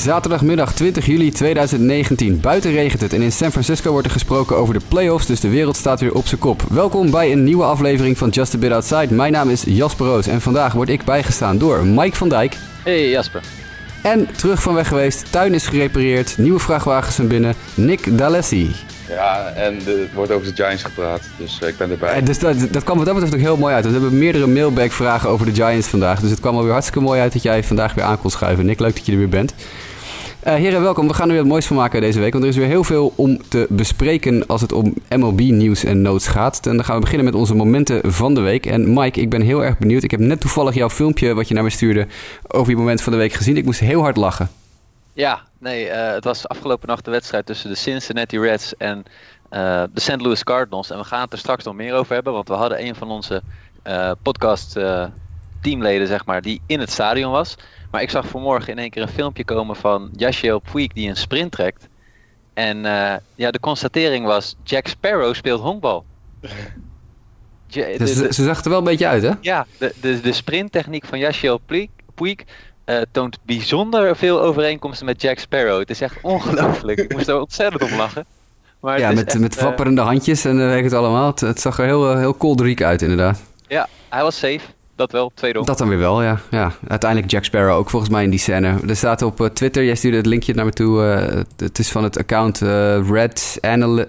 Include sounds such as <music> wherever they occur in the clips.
zaterdagmiddag 20 juli 2019. Buiten regent het en in San Francisco wordt er gesproken over de playoffs, dus de wereld staat weer op zijn kop. Welkom bij een nieuwe aflevering van Just a Bit Outside. Mijn naam is Jasper Roos en vandaag word ik bijgestaan door Mike van Dijk. Hey Jasper. En terug van weg geweest, tuin is gerepareerd, nieuwe vrachtwagens zijn binnen, Nick D'Alessi. Ja, en er wordt over de Giants gepraat, dus eh, ik ben erbij. Eh, dus dat, dat kwam wat dat betreft ook heel mooi uit. We hebben meerdere mailback-vragen over de Giants vandaag. Dus het kwam alweer hartstikke mooi uit dat jij vandaag weer aan kon schuiven. Nick, leuk dat je er weer bent. Uh, heren, welkom. We gaan er weer wat moois van maken deze week. Want er is weer heel veel om te bespreken als het om MLB-nieuws en notes gaat. En dan gaan we beginnen met onze momenten van de week. En Mike, ik ben heel erg benieuwd. Ik heb net toevallig jouw filmpje wat je naar me stuurde over je moment van de week gezien. Ik moest heel hard lachen. Ja, nee, uh, het was afgelopen nacht de wedstrijd tussen de Cincinnati Reds en uh, de St. Louis Cardinals. En we gaan het er straks nog meer over hebben, want we hadden een van onze podcast teamleden, zeg maar, die in het stadion was. Maar ik zag vanmorgen in één keer een filmpje komen van Yashiel Puig die een sprint trekt. En ja, de constatering was, Jack Sparrow speelt honkbal. <laughs> Ja, dus ze zag er wel een beetje uit, hè? Ja, de, de, de sprinttechniek van Yashiel Puig, uh, toont bijzonder veel overeenkomsten met Jack Sparrow. Het is echt ongelooflijk. ik moest er ontzettend op lachen. Maar ja, met, met eh, wapperende handjes en weet het allemaal. Het, het, zag er heel, heel kolderiek uit, inderdaad. Ja, hij was safe dat wel, tweede ronde. Dat dan weer wel, ja. ja. Uiteindelijk Jack Sparrow ook volgens mij in die scène. Er staat op uh, Twitter, jij stuurde het linkje naar me toe. Uh, het is van het account uh, Red Anal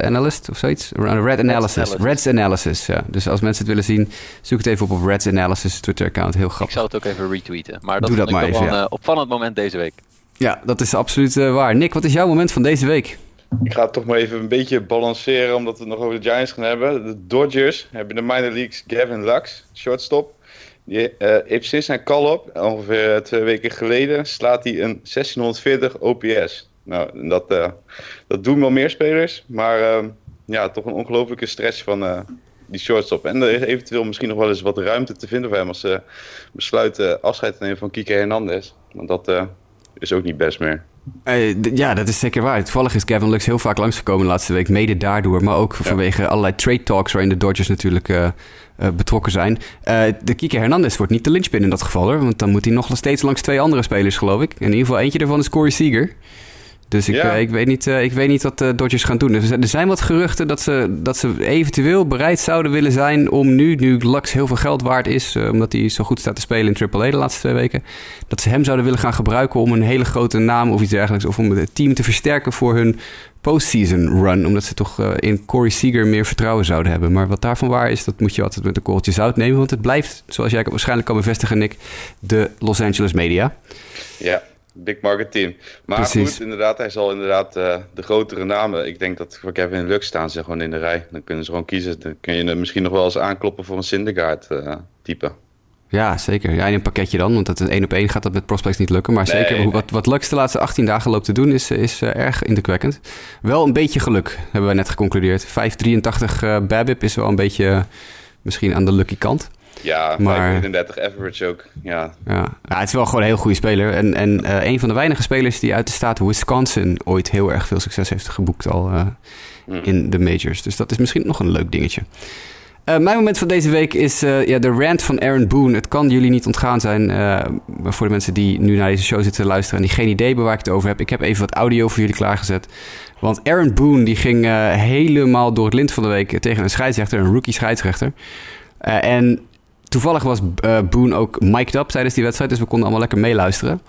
Analyst of zoiets. Red Analysis. Reds Analysis, ja. Dus als mensen het willen zien, zoek het even op op Reds Analysis Twitter-account. Heel grappig. Ik zal het ook even retweeten. Maar dat Doe dat maar even, wel een opvallend moment deze week. Ja, dat is absoluut waar. Nick, wat is jouw moment van deze week? Ik ga het toch maar even een beetje balanceren, omdat we het nog over de Giants gaan hebben. De Dodgers hebben de minor leagues Gavin Lux, shortstop. Die uh, heeft sinds zijn call-up, ongeveer twee weken geleden, slaat hij een 1640 OPS. Nou, dat, uh, dat doen wel meer spelers, maar uh, ja, toch een ongelofelijke stress van die shortstop. En er is eventueel misschien nog wel eens wat ruimte te vinden voor hem als ze besluiten afscheid te nemen van Kike Hernandez. Want dat is ook niet best meer. Uh, ja, dat is zeker waar. Toevallig is Kevin Lux heel vaak langsgekomen de laatste week. Mede daardoor, maar ook vanwege allerlei trade talks... waarin de Dodgers natuurlijk uh, uh, betrokken zijn. de Kike Hernandez wordt niet de linchpin in dat geval, hoor. Want dan moet hij nog steeds langs twee andere spelers, geloof ik. In ieder geval eentje daarvan is Corey Seager. Dus ik, ja. uh, ik, weet niet, uh, ik weet niet wat de Dodgers gaan doen. Er zijn wat geruchten dat ze, dat ze eventueel bereid zouden willen zijn om nu, nu Lux heel veel geld waard is, omdat hij zo goed staat te spelen in AAA de laatste twee weken, dat ze hem zouden willen gaan gebruiken om een hele grote naam of iets dergelijks, of om het team te versterken voor hun postseason run, omdat ze toch in Corey Seager meer vertrouwen zouden hebben. Maar wat daarvan waar is, dat moet je altijd met een korreltje zout nemen, want het blijft, zoals jij waarschijnlijk kan bevestigen, Nick, de Los Angeles media. Ja. Big market team. Maar Precies. goed, inderdaad, hij zal inderdaad uh, de grotere namen. Ik denk dat voor Kevin Lux staan ze gewoon in de rij. Dan kunnen ze gewoon kiezen. Dan kun je misschien nog wel eens aankloppen voor een Syndergaard uh, type. Ja, zeker. Ja, in een pakketje dan, want dat één op één gaat dat met prospects niet lukken. Maar nee, zeker nee. wat, wat Lux de laatste 18 dagen loopt te doen is, is uh, erg indrukwekkend. Wel een beetje geluk, hebben wij net geconcludeerd. 5,83 uh, Babip is wel een beetje misschien aan de lucky kant. Ja, maar 35 average ook. Ja. Ja. ja, het is wel gewoon een heel goede speler. En, en uh, een van de weinige spelers die uit de staat Wisconsin ooit heel erg veel succes heeft geboekt al uh, mm. in de majors. Dus dat is misschien nog een leuk dingetje. Uh, mijn moment van deze week is ja, de rant van Aaron Boone. Het kan jullie niet ontgaan zijn, voor de mensen die nu naar deze show zitten te luisteren en die geen idee hebben waar ik het over heb. Ik heb even wat audio voor jullie klaargezet. Want Aaron Boone die ging helemaal door het lint van de week tegen een scheidsrechter, een rookie scheidsrechter. en Toevallig was uh, Boone ook mic'd up tijdens die wedstrijd, dus we konden allemaal lekker meeluisteren.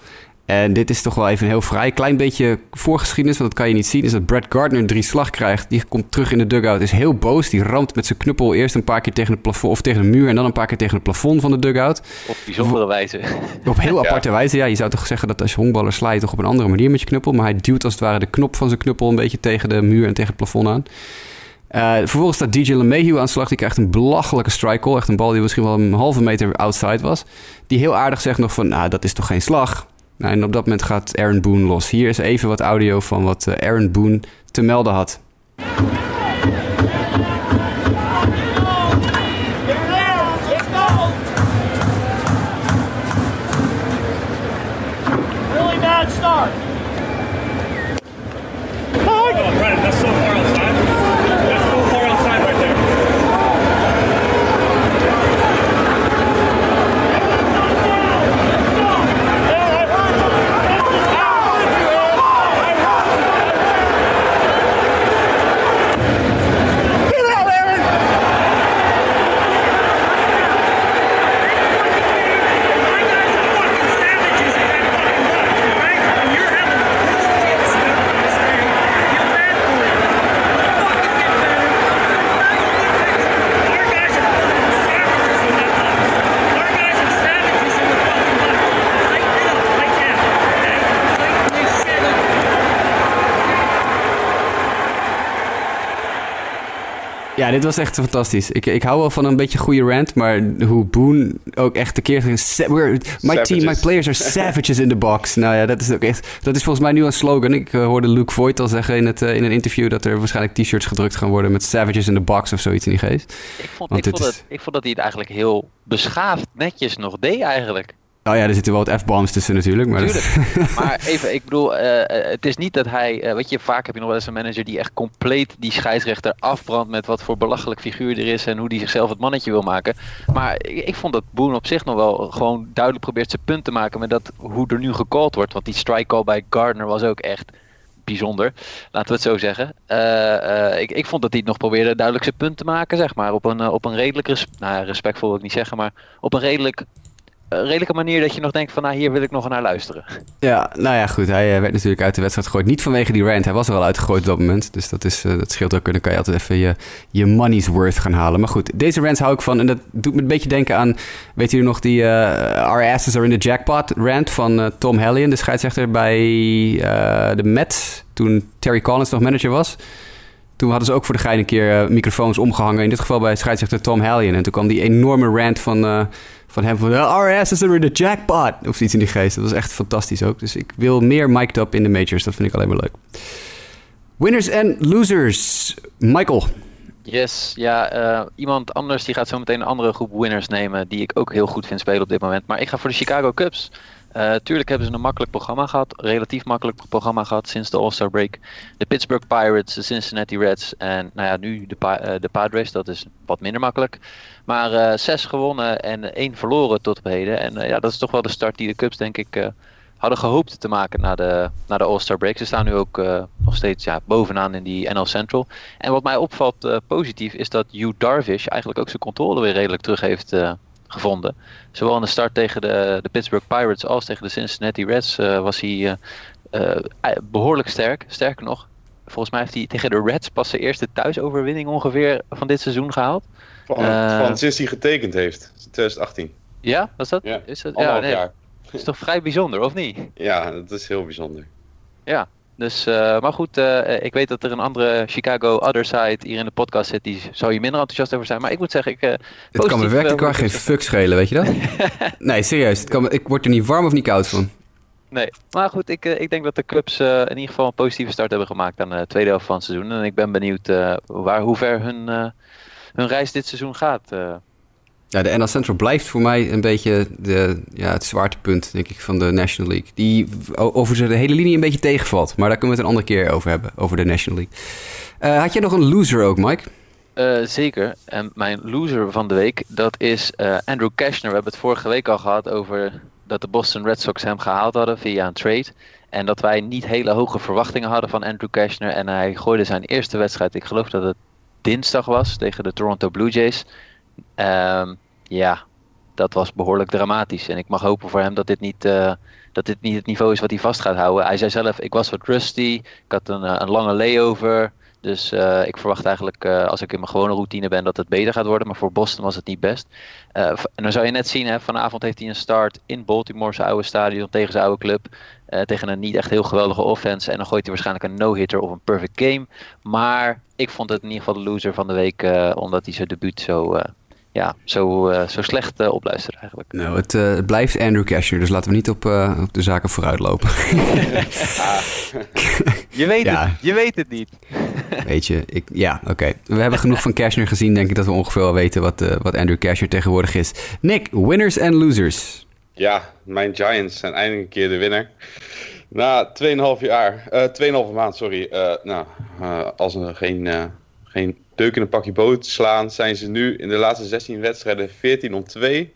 En dit is toch wel even een heel vrij klein beetje voorgeschiedenis, want dat kan je niet zien. Is dat Brad Gardner drie slag krijgt. Die komt terug in de dugout, is heel boos. Die ramt met zijn knuppel eerst een paar keer tegen het plafond of tegen de muur en dan een paar keer tegen het plafond van de dugout. Op bijzondere wijze. Op heel <laughs> aparte wijze, ja. Je zou toch zeggen dat als je honkballer slaat, toch op een andere manier met je knuppel. Maar hij duwt als het ware de knop van zijn knuppel een beetje tegen de muur en tegen het plafond aan. Uh, vervolgens staat DJ LeMahieu aan de slag. Die krijgt een belachelijke strike call. Echt een bal die misschien wel een halve meter outside was. Die heel aardig zegt nog van, nou, dat is toch geen slag? Nou, en op dat moment gaat Aaron Boone los. Hier is even wat audio van wat uh, Aaron Boone te melden had. Dit was echt fantastisch. Ik, ik hou wel van een beetje goede rant, maar hoe Boone ook echt tekeer ging. "Sa- we're- My team, my players are savages in the box. <laughs> Nou ja, dat is ook echt. Dat is volgens mij nu een slogan. Ik eh, hoorde Luke Voigt al zeggen in, het, eh, in een interview dat er waarschijnlijk t-shirts gedrukt gaan worden met savages in the box of zoiets in die geest. Ik vond, ik, vond is- het, ik vond dat hij het eigenlijk heel beschaafd netjes nog deed eigenlijk. Nou ja, er zitten wel wat F-bombs tussen natuurlijk. Maar dat- Tuurlijk. <laughs> maar even, ik bedoel, eh, eh, het is niet dat hij... eh, weet je, vaak heb je nog wel eens een manager die echt compleet die scheidsrechter afbrandt... met wat voor belachelijk figuur er is en hoe die zichzelf het mannetje wil maken. Maar ik, ik vond dat Boone op zich nog wel gewoon duidelijk probeert zijn punt te maken... met dat, hoe er nu gecalld wordt. Want die strike call bij Gardner was ook echt bijzonder, laten we het zo zeggen. Ik, ik vond dat hij nog probeerde duidelijk zijn punt te maken, zeg maar. Op een, op een redelijk, res- nou, respectvol wil ik niet zeggen, maar op een redelijk, redelijke manier dat je nog denkt van, nou, hier wil ik nog naar luisteren. Ja, nou ja, goed. Hij eh, werd natuurlijk uit de wedstrijd gegooid. Niet vanwege die rant. Hij was er wel uitgegooid op dat moment. Dus dat, is, eh, dat scheelt ook. En dan kan je altijd even je, je money's worth gaan halen. Maar goed, deze rants hou ik van. En dat doet me een beetje denken aan... Weet u nog die eh Our asses are in the jackpot rant van eh, Tom Hallion, de scheidsrechter bij eh, de Mets. Toen Terry Collins nog manager was. Toen hadden ze ook voor de gein een keer eh, microfoons omgehangen. In dit geval bij scheidsrechter Tom Hallion. En toen kwam die enorme rant van, eh, van hem van... Our asses are in the jackpot. Of iets in die geest. Dat was echt fantastisch ook. Dus ik wil meer mic'd up in de majors. Dat vind ik alleen maar leuk. Winners en losers. Michael. Yes, ja, eh, iemand anders die gaat zo meteen een andere groep winners nemen, die ik ook heel goed vind spelen op dit moment. Maar ik ga voor de Chicago Cubs. Eh, tuurlijk hebben ze een makkelijk programma gehad, relatief makkelijk programma gehad sinds de All-Star break. De Pittsburgh Pirates, de Cincinnati Reds en nou ja, nu de, eh, de Padres, dat is wat minder makkelijk. Maar eh, zes gewonnen en één verloren tot op heden. En ja, dat is toch wel de start die de Cubs denk ik hadden gehoopt te maken na de, na de All-Star break. Ze staan nu ook nog steeds ja, bovenaan in die NL Central. En wat mij opvalt positief is dat Hugh Darvish eigenlijk ook zijn controle weer redelijk terug heeft gevonden. Zowel in de start tegen de, de Pittsburgh Pirates als tegen de Cincinnati Reds eh, was hij eh, eh, behoorlijk sterk. Sterker nog, volgens mij heeft hij tegen de Reds pas zijn eerste thuisoverwinning ongeveer van dit seizoen gehaald. Van, van sinds hij getekend heeft, 2018. Ja, was dat? Ja, is dat ja, Anderhalf nee, jaar. dat is toch vrij bijzonder, of niet? Ja, dat is heel bijzonder. Ja, dus, eh, maar goed, eh, ik weet dat er een andere Chicago Other Side hier in de podcast zit. Die zou je minder enthousiast over zijn. Maar ik moet zeggen, ik. eh, Het kan me werkelijk waar geen fuck schelen, weet je dat? <laughs> nee, serieus. Het kan me- ik word er niet warm of niet koud van. Nee, maar goed, ik, ik denk dat de Cubs eh, in ieder geval een positieve start hebben gemaakt aan de tweede helft van het seizoen. En ik ben benieuwd waar, hoe ver hun, hun reis dit seizoen gaat. Ja, de NL Central blijft voor mij een beetje de, ja, het zwaartepunt, denk ik, van de National League. Die over de hele linie een beetje tegenvalt. Maar daar kunnen we het een andere keer over hebben, over de National League. Eh, had jij nog een loser ook, Mike? Eh, zeker. En mijn loser van de week, dat is eh, Andrew Cashner. We hebben het vorige week al gehad over dat de Boston Red Sox hem gehaald hadden via een trade. En dat wij niet hele hoge verwachtingen hadden van Andrew Cashner. En hij gooide zijn eerste wedstrijd, ik geloof dat het dinsdag was, tegen de Toronto Blue Jays. Ehm, ja, dat was behoorlijk dramatisch. En ik mag hopen voor hem dat dit niet, eh, dat dit niet het niveau is wat hij vast gaat houden. Hij zei zelf, ik was wat rusty, ik had een, eh, een lange layover. Dus eh, ik verwacht eigenlijk, als ik in mijn gewone routine ben, dat het beter gaat worden. Maar voor Boston was het niet best. En dan zou je net zien, hè, vanavond heeft hij een start in Baltimore, zijn oude stadion, tegen zijn oude club. tegen een niet echt heel geweldige offense. En dan gooit hij waarschijnlijk een no-hitter of een perfect game. Maar ik vond het in ieder geval de loser van de week, omdat hij zijn debuut zo, ja, zo, eh, zo slecht eh, opluisterde eigenlijk. Nou, het, eh, het blijft Andrew Cashner, dus laten we niet op, eh, op de zaken vooruit lopen. <laughs> Je weet, Ja. het, je weet het niet. <laughs> Weet je, ik, ja, oké. We hebben genoeg van Cashner gezien, denk ik dat we ongeveer wel weten wat, eh, wat Andrew Cashner tegenwoordig is. Nick, winners en losers. Ja, mijn Giants zijn eindelijk een keer de winnaar. Na 2,5 jaar, eh 2,5 maand, sorry. eh, nou, eh, als er geen, eh, geen deuk in een pakje boot slaan, zijn ze nu in de laatste 16 wedstrijden 14 om 2.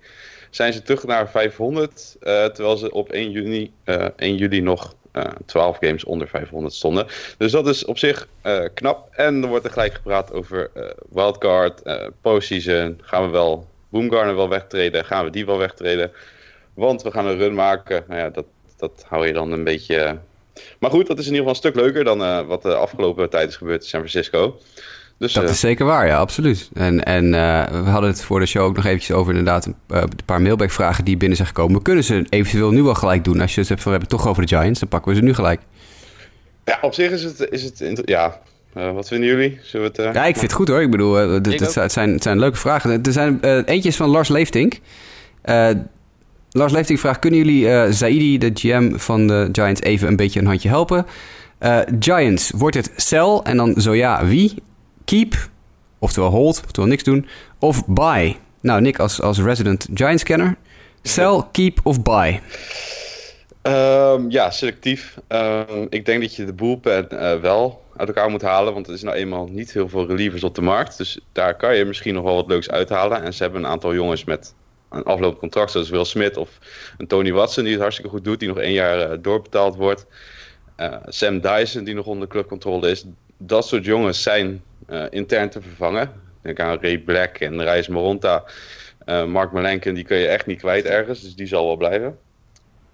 Zijn ze terug naar 500, eh, terwijl ze op 1 juni, eh 1 juli nog eh 12 games onder 500 stonden. Dus dat is op zich eh, knap. En er wordt er gelijk gepraat over eh, wildcard, eh postseason. Gaan we wel Boomgarner wel wegtreden? Gaan we die wel wegtreden? Want we gaan een run maken. Nou ja, dat, dat hou je dan een beetje. eh. Maar goed, dat is in ieder geval een stuk leuker dan eh, wat de afgelopen tijd is gebeurd in San Francisco. Dus Dat eh, is zeker waar, ja, absoluut. En, en eh, we hadden het voor de show ook nog eventjes over inderdaad een, eh, een paar mailback-vragen die binnen zijn gekomen. We kunnen ze eventueel nu al gelijk doen. Als je het hebt, van, we hebben het toch over de Giants, dan pakken we ze nu gelijk. ja, op zich is het, is het ja, wat vinden jullie? Zullen we het, Ja, ik vind het goed hoor. Ik bedoel, Ik het zijn, het zijn leuke vragen. Er zijn eentje is van Lars Leeftink. Lars Leeftink vraagt: Kunnen jullie Zaidi, de GM van de Giants, even een beetje een handje helpen? Giants, wordt het sell? En dan zo ja, wie? Keep, oftewel hold, oftewel niks doen. Of buy? Nou, Nick als, als resident Giants-kenner. Sell, keep of buy? Ehm, ja, selectief. Ehm, ik denk dat je de bullpen eh, wel uit elkaar moet halen. Want er is nou eenmaal niet heel veel relievers op de markt. Dus daar kan je misschien nog wel wat leuks uithalen. En ze hebben een aantal jongens met een aflopend contract. Zoals Will Smith of een Tony Watson die het hartstikke goed doet. Die nog één jaar eh, doorbetaald wordt. Eh, Sam Dyson die nog onder clubcontrole is. Dat soort jongens zijn intern te vervangen. Denk aan Ray Black en Reis Moronta. Eh, Mark Malenken, die kun je echt niet kwijt ergens. Dus die zal wel blijven.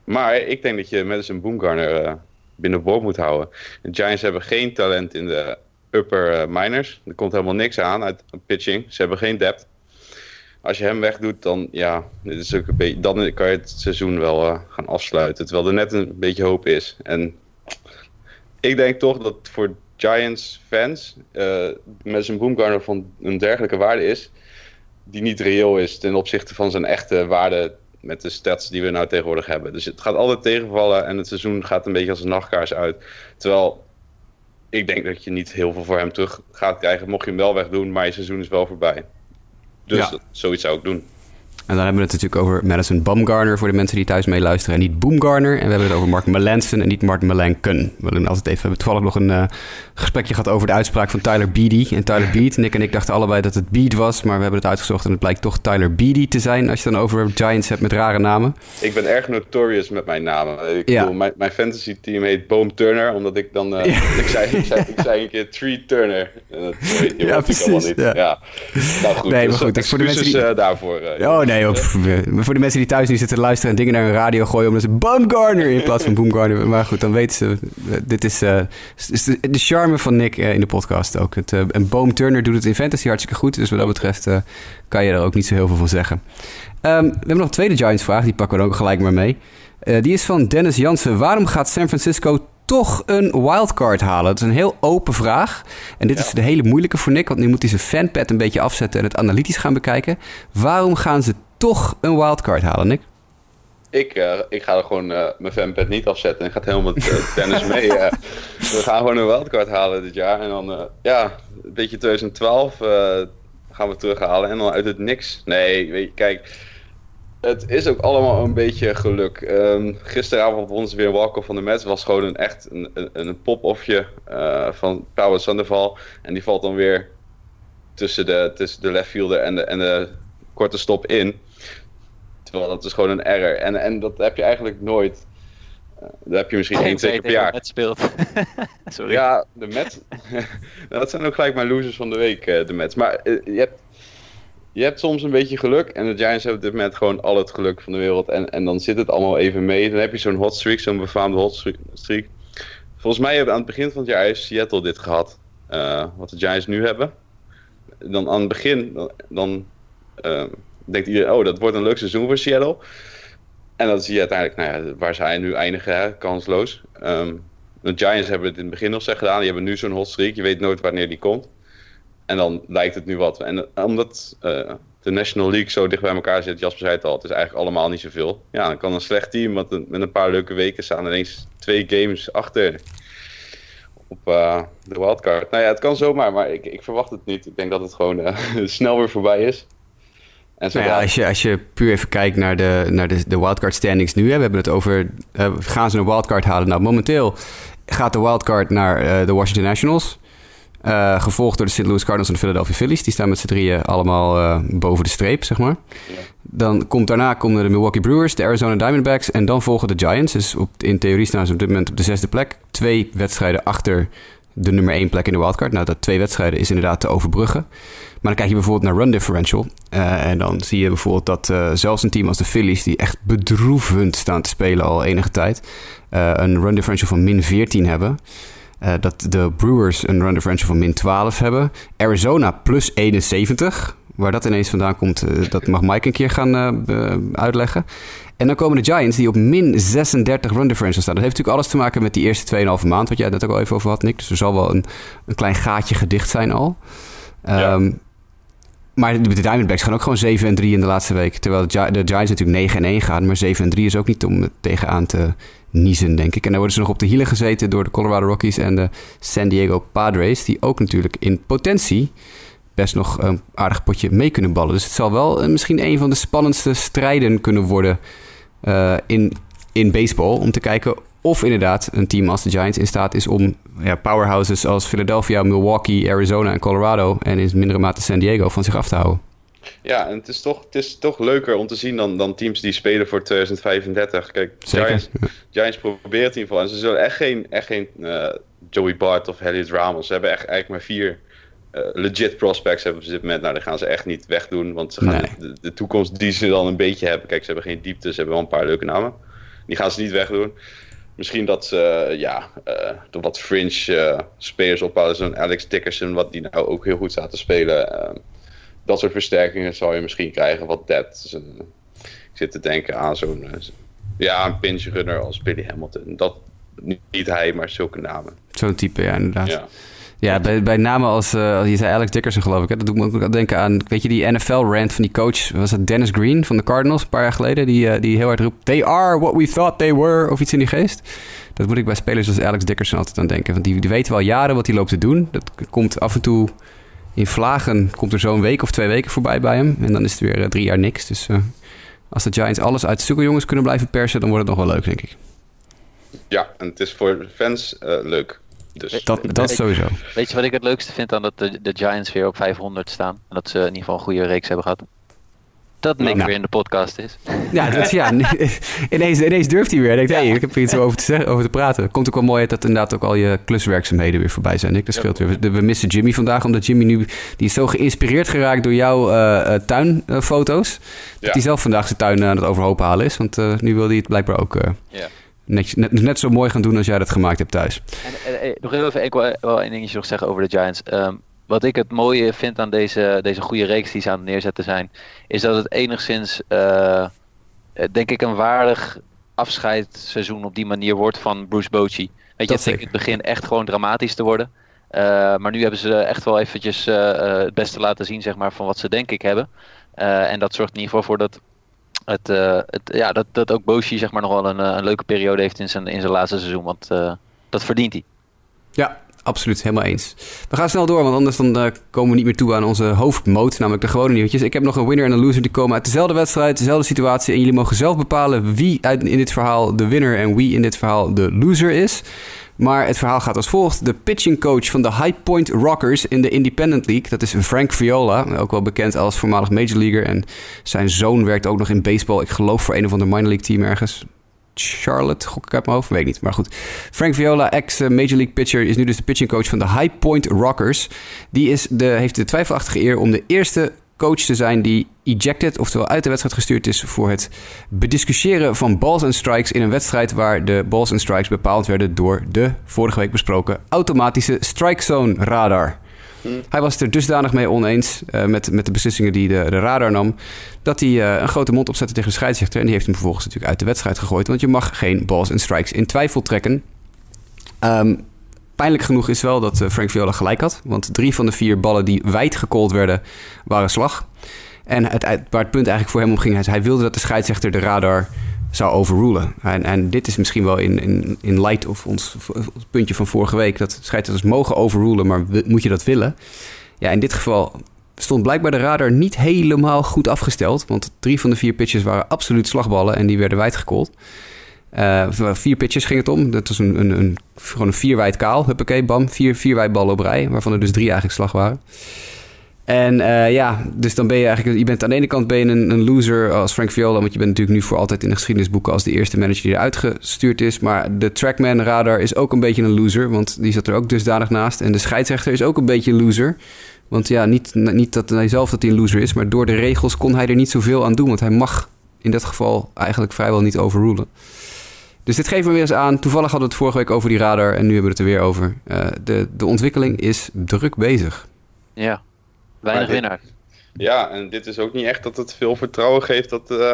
Maar ik denk dat je Madison Boomgarner uh, binnenboord moet houden. De Giants hebben geen talent in de upper minors. Er komt helemaal niks aan uit pitching. Ze hebben geen depth. Als je hem wegdoet, dan, ja, dit is ook een beetje, dan kan je het seizoen wel gaan afsluiten. Terwijl er net een beetje hoop is. En ik denk toch dat voor Giants fans uh, Madison Boomgarner van een dergelijke waarde is. Die niet reëel is ten opzichte van zijn echte waarde met de stats die we nou tegenwoordig hebben. Dus het gaat altijd tegenvallen en het seizoen gaat een beetje als een nachtkaars uit. Terwijl ik denk dat je niet heel veel voor hem terug gaat krijgen, mocht je hem wel wegdoen, maar je seizoen is wel voorbij. Dus ja. dat, zoiets zou ik doen. En dan hebben we het natuurlijk over Madison Bumgarner voor de mensen die thuis meeluisteren. En niet Boomgarner. En we hebben het over Mark Melanson en niet Mark Melanken. We doen altijd even, we hebben toevallig nog een uh, gesprekje gehad over de uitspraak van Tyler Beatty. En Tyler Beat. Nick en ik dachten allebei dat het Beat was. Maar we hebben het uitgezocht en het blijkt toch Tyler Beatty te zijn. Als je dan over Giants hebt met rare namen. Ik ben erg notorious met mijn namen. Ik ja. bedoel, mijn, mijn fantasy team heet Boom Turner. Omdat ik dan... Uh, ja. <laughs> ik, zei, ik, zei, ik zei een keer Tree Turner. En dat weet je ja, precies. Niet. Ja. ja. Nou goed, nee, maar goed. Dus voor de mensen die... uh, daarvoor. oh nee, op, voor de mensen die thuis nu zitten luisteren en dingen naar hun radio gooien omdat ze Bumgarner in plaats van Boomgarner. Maar goed, dan weten ze, dit is, uh, is de, de, charme van Nick uh, in de podcast ook. Het, uh, en Boom Turner doet het in fantasy hartstikke goed, dus wat dat betreft kan je er ook niet zo heel veel van zeggen. Um, we hebben nog een tweede Giants vraag, die pakken we ook gelijk maar mee. Die is van Dennis Jansen. Waarom gaat San Francisco toch een wildcard halen? Dat is een heel open vraag. En dit ja. is de hele moeilijke voor Nick, want nu moet hij zijn fanpad een beetje afzetten en het analytisch gaan bekijken. Waarom gaan ze toch een wildcard halen, Nick? Ik, uh, ik ga er gewoon uh, mijn fanpad niet afzetten en ik ga het helemaal met <laughs> uh, tennis mee. we gaan gewoon een wildcard halen dit jaar. En dan, ja, een beetje 2012 gaan we terughalen en dan uit het niks. Nee, weet je, kijk, het is ook allemaal een beetje geluk. Um, gisteravond won ze weer walk-off van de Mets. was gewoon een echt een, een, een pop-offje van Power Sandoval. En die valt dan weer tussen de, tussen de left fielder en de, en de korte stop in. Terwijl dat is gewoon een error. En, en dat heb je eigenlijk nooit. Uh, dat heb je misschien één, twee keer per jaar. Met speelt. <laughs> Sorry. Ja, de Mets. <laughs> dat zijn ook gelijk mijn losers van de week, uh, de Mets. Maar uh, je, hebt, je hebt soms een beetje geluk. En de Giants hebben op dit moment gewoon al het geluk van de wereld. En, en dan zit het allemaal even mee. Dan heb je zo'n hot streak, zo'n befaamde hot streak. Volgens mij hebben aan het begin van het jaar heeft Seattle dit gehad. wat de Giants nu hebben. Dan aan het begin, dan. dan denkt iedereen, oh, dat wordt een leuk seizoen voor Seattle. En dan zie je uiteindelijk, nou ja, waar zij nu eindigen, kansloos. Um, de Giants hebben het in het begin nog zeg gedaan. Die hebben nu zo'n hot streak. Je weet nooit wanneer die komt. En dan lijkt het nu wat. En omdat uh, de National League zo dicht bij elkaar zit, Jasper zei het al, het is eigenlijk allemaal niet zoveel. Ja, dan kan een slecht team met een, met een paar leuke weken staan ineens twee games achter op uh, de wildcard. Nou ja, het kan zomaar, maar ik, ik verwacht het niet. Ik denk dat het gewoon uh, <laughs> snel weer voorbij is. Nou ja, als, je, als je puur even kijkt naar de, naar de, de wildcard standings nu. Hè, we hebben het over, gaan ze een wildcard halen? Nou, momenteel gaat de wildcard naar de Washington Nationals. Uh, gevolgd door de St. Louis Cardinals en de Philadelphia Phillies. Die staan met z'n drieën allemaal boven de streep, zeg maar. Ja. Dan komt daarna komen de Milwaukee Brewers, de Arizona Diamondbacks... en dan volgen de Giants. Dus op, in theorie staan ze op dit moment op de zesde plek. Twee wedstrijden achter de nummer één plek in de wildcard. Nou, dat twee wedstrijden is inderdaad te overbruggen. Maar dan kijk je bijvoorbeeld naar run differential. Uh, en dan zie je bijvoorbeeld dat uh, zelfs een team als de Phillies... die echt bedroevend staan te spelen al enige tijd... Uh, een run differential van min 14 hebben. Dat de Brewers een run differential van min 12 hebben. Arizona plus 71. Waar dat ineens vandaan komt, eh, dat mag Mike een keer gaan eh, eh, uitleggen. En dan komen de Giants die op min 36 run differential staan. Dat heeft natuurlijk alles te maken met die eerste 2,5 maand, wat jij net ook al even over had, Nick. Dus er zal wel een, een klein gaatje gedicht zijn al. Ja. Ehm, maar de Diamondbacks gaan ook gewoon 7 en 3 in de laatste week. Terwijl de, Gi- de Giants natuurlijk 9 en 1 gaan. Maar 7 en 3 is ook niet om tegenaan te niezen, denk ik. En dan worden ze nog op de hielen gezeten door de Colorado Rockies en de San Diego Padres. Die ook natuurlijk in potentie best nog een aardig potje mee kunnen ballen. Dus het zal wel eh, misschien een van de spannendste strijden kunnen worden eh, in, in baseball. Om te kijken of inderdaad een team als de Giants in staat is om ja, powerhouses als Philadelphia, Milwaukee, Arizona en Colorado en in mindere mate San Diego van zich af te houden. Ja, en het is toch, het is toch leuker om te zien dan, dan teams die spelen voor 2035. Kijk, Zeker, Giants. Giants proberen het in ieder geval. En ze zullen echt geen, echt geen eh, Joey Bart of Elliot Ramos. Ze hebben echt, eigenlijk maar vier eh, legit prospects hebben op dit moment. Nou, die gaan ze echt niet wegdoen. Want ze gaan Nee. de, de toekomst die ze dan een beetje hebben. Kijk, ze hebben geen diepte. Ze hebben wel een paar leuke namen. Die gaan ze niet wegdoen. Misschien dat ze eh, ja, wat fringe spelers ophalen. Zo'n Alex Dickerson, wat die nou ook heel goed staat te spelen. Dat soort versterkingen zou je misschien krijgen. Wat depth. Dus, ik zit te denken aan zo'n... eh, ja, een pinch runner als Billy Hamilton. Dat, niet, hij, maar zulke namen. Zo'n type, ja, inderdaad. Ja, Ja. bij, bij namen als, als je zei Alex Dickerson, geloof ik. Hè? Dat doet me ook denken aan, weet je, die NFL-rant van die coach. Was het Dennis Green van de Cardinals, een paar jaar geleden? Die, eh, die heel hard roept, they are what we thought they were. Of iets in die geest. Dat moet ik bij spelers als Alex Dickerson altijd aan denken. Want die, die weten wel jaren wat hij loopt te doen. Dat komt af en toe in vlagen, komt er zo'n week of twee weken voorbij bij hem. En dan is het weer eh, drie jaar niks. Dus eh, als de Giants alles uit jongens kunnen blijven persen, dan wordt het nog wel leuk, denk ik. ja, en het is voor fans eh, leuk. Dus Dat, dat is sowieso. Weet je wat ik het leukste vind aan dat de, de Giants weer op 500 staan? En dat ze in ieder geval een goede reeks hebben gehad. Dat Nick Nou. weer in de podcast is. Ja, dat, ja <laughs> ineens, ineens durft hij weer. Hij denkt, hé, hey, ik heb er iets over te, zeggen, over te praten. Komt ook wel mooi uit dat inderdaad ook al je kluswerkzaamheden weer voorbij zijn. Nick, dat scheelt weer. We, we missen Jimmy vandaag, omdat Jimmy nu... Die is zo geïnspireerd geraakt door jouw eh, eh, tuinfoto's. dat Ja. hij zelf vandaag zijn tuin eh, aan het overhoop halen is. Want eh, nu wil hij het blijkbaar ook eh, Ja. net, net, net zo mooi gaan doen als jij dat gemaakt hebt thuis. En, nog even ik wil wel één dingetje nog zeggen over de Giants. Ehm, wat ik het mooie vind aan deze, deze goede reeks die ze aan het neerzetten zijn, is dat het enigszins, eh, eh, denk ik, een waardig afscheidsseizoen op die manier wordt van Bruce Bochy. Weet je, het in het begin echt gewoon dramatisch te worden. Eh, maar nu hebben ze echt wel eventjes eh, het beste laten zien, zeg maar, van wat ze denk ik hebben. En dat zorgt in ieder geval voor dat het, het, ja, dat, dat ook Bochy zeg maar nog wel een, een leuke periode heeft in zijn, in zijn laatste seizoen. Want dat verdient hij. Ja, absoluut. Helemaal eens. We gaan snel door, want anders dan, eh, komen we niet meer toe aan onze hoofdmoot, namelijk de gewone nieuwtjes. Ik heb nog een winner en een loser die komen uit dezelfde wedstrijd, dezelfde situatie. En jullie mogen zelf bepalen wie in dit verhaal de winner en wie in dit verhaal de loser is. Maar het verhaal gaat als volgt. De pitching coach van de High Point Rockers in de Independent League, dat is Frank Viola, ook wel bekend als voormalig Major Leaguer. En zijn zoon werkt ook nog in baseball, ik geloof voor een of ander minor league team ergens. Charlotte, gok ik uit mijn hoofd, weet ik niet. Maar goed, Frank Viola, ex-Major League pitcher, is nu dus de pitching coach van de High Point Rockers. Die is de, heeft de twijfelachtige eer om de eerste coach te zijn die ejected, oftewel uit de wedstrijd gestuurd is voor het bediscussiëren van balls en strikes in een wedstrijd waar de balls en strikes bepaald werden door de vorige week besproken automatische strike zone radar. Hij was er dusdanig mee oneens eh, met, met de beslissingen die de, de radar nam, dat hij eh, een grote mond opzette tegen de scheidsrechter. En die heeft hem vervolgens natuurlijk uit de wedstrijd gegooid, want je mag geen balls en strikes in twijfel trekken. Ehm, pijnlijk genoeg is wel dat eh, Frank Viola gelijk had, want drie van de vier ballen die wijd gecallt werden, waren slag. En het, waar het punt eigenlijk voor hem om ging, hij wilde dat de scheidsrechter de radar zou overrulen. En, en dit is misschien wel in, in, in light of ons, puntje van vorige week... dat scheidsrechters mogen overrulen, maar moet je dat willen? Ja, in dit geval stond blijkbaar de radar niet helemaal goed afgesteld... want drie van de vier pitches waren absoluut slagballen en die werden wijd gecallt. Eh, vier pitches ging het om. Dat was een, een, een, gewoon een vier wijd kaal. Huppakee, bam. Vier, vier wijd op rij. Waarvan er dus drie eigenlijk slag waren. En eh, ja, dus dan ben je eigenlijk... Je bent aan de ene kant ben je een, een loser als Frank Viola... want je bent natuurlijk nu voor altijd in de geschiedenisboeken... als de eerste manager die eruit gestuurd is. Maar de Trackman radar is ook een beetje een loser... want die zat er ook dusdanig naast. En de scheidsrechter is ook een beetje een loser... Want ja, niet, niet dat hij zelf dat hij een loser is... maar door de regels kon hij er niet zoveel aan doen... want hij mag in dat geval eigenlijk vrijwel niet overrulen. Dus dit geeft me weer eens aan. Toevallig hadden we het vorige week over die radar... en nu hebben we het er weer over. Eh, de, de ontwikkeling is druk bezig. Ja, weinig dit- winnaar. Ja, en dit is ook niet echt dat het veel vertrouwen geeft dat, uh,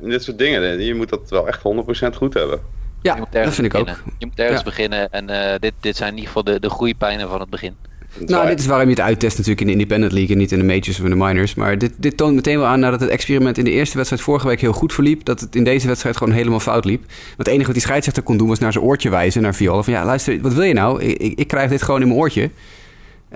in dit soort dingen. Je moet dat wel echt 100% goed hebben. Ja, dat vind ik ook. Je moet ergens beginnen en uh, dit, dit zijn in ieder geval de, de groeipijnen van het begin. Nou, dit is waarom je het uittest natuurlijk in de Independent League en niet in de majors of in de minors. Maar dit, dit toont meteen wel aan nadat het experiment in de eerste wedstrijd vorige week heel goed verliep, dat het in deze wedstrijd gewoon helemaal fout liep. Want het enige wat die scheidsrechter kon doen was naar zijn oortje wijzen, naar Viola. Van ja, luister, wat wil je nou? Ik, ik, ik krijg dit gewoon in mijn oortje.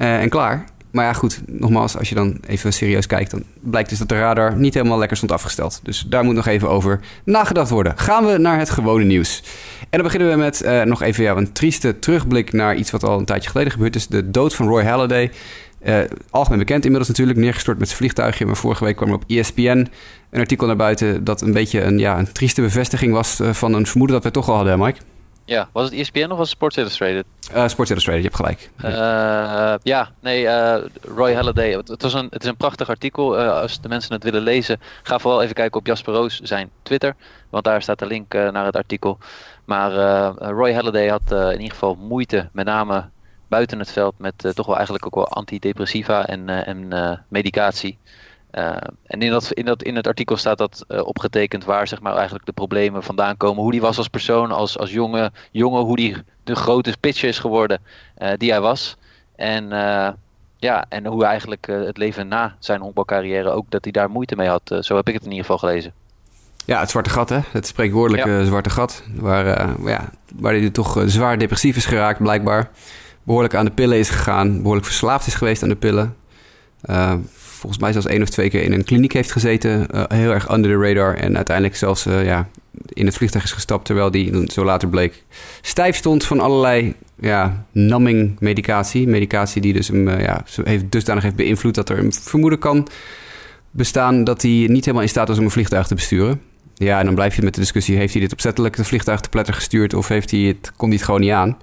Uh, en klaar. Maar ja, goed, nogmaals, als je dan even serieus kijkt, dan blijkt dus dat de radar niet helemaal lekker stond afgesteld. Dus daar moet nog even over nagedacht worden. Gaan we naar het gewone nieuws. En dan beginnen we met uh, nog even ja, een trieste terugblik naar iets wat al een tijdje geleden gebeurd is. De dood van Roy Halladay. Uh, algemeen bekend inmiddels natuurlijk, neergestort met zijn vliegtuigje. Maar vorige week kwam er op ESPN een artikel naar buiten dat een beetje een, ja, een trieste bevestiging was uh, van een vermoeden dat we toch al hadden, Mike. Ja, was het ESPN of was het Sports Illustrated? Uh, Sports Illustrated, je hebt gelijk. Uh, ja, nee, uh, Roy Halladay. Het, was een, het is een prachtig artikel. als de mensen het willen lezen, ga vooral even kijken op Jasper Roos zijn Twitter. Want daar staat de link naar het artikel. Maar Roy Halladay had in ieder geval moeite, met name buiten het veld, met toch wel eigenlijk ook wel antidepressiva en, en medicatie. Uh, en in, dat, in, dat, in het artikel staat dat uh, opgetekend waar zeg maar, eigenlijk de problemen vandaan komen. Hoe die was als persoon, als, als jonge, jongen, hoe die de grote pitcher is geworden uh, die hij was. En, ja, en hoe eigenlijk het leven na zijn honkbalcarrière ook, dat hij daar moeite mee had. zo heb ik het in ieder geval gelezen. Ja, het zwarte gat, hè? Het spreekwoordelijke ja. zwarte gat. Waar, ja, waar hij toch zwaar depressief is geraakt, blijkbaar. Behoorlijk aan de pillen is gegaan. Behoorlijk verslaafd is geweest aan de pillen volgens mij zelfs één of twee keer in een kliniek heeft gezeten. Uh, heel erg under the radar. En uiteindelijk zelfs uh, ja, in het vliegtuig is gestapt. Terwijl die, zo later bleek, stijf stond van allerlei ja, numbing medicatie. Medicatie die dus hem uh, ja, heeft, dusdanig heeft beïnvloed dat er een vermoeden kan bestaan dat hij niet helemaal in staat was om een vliegtuig te besturen. Ja, en dan blijf je met de discussie: heeft hij dit opzettelijk het vliegtuig te pletter gestuurd of heeft hij het, kon hij het gewoon niet aan?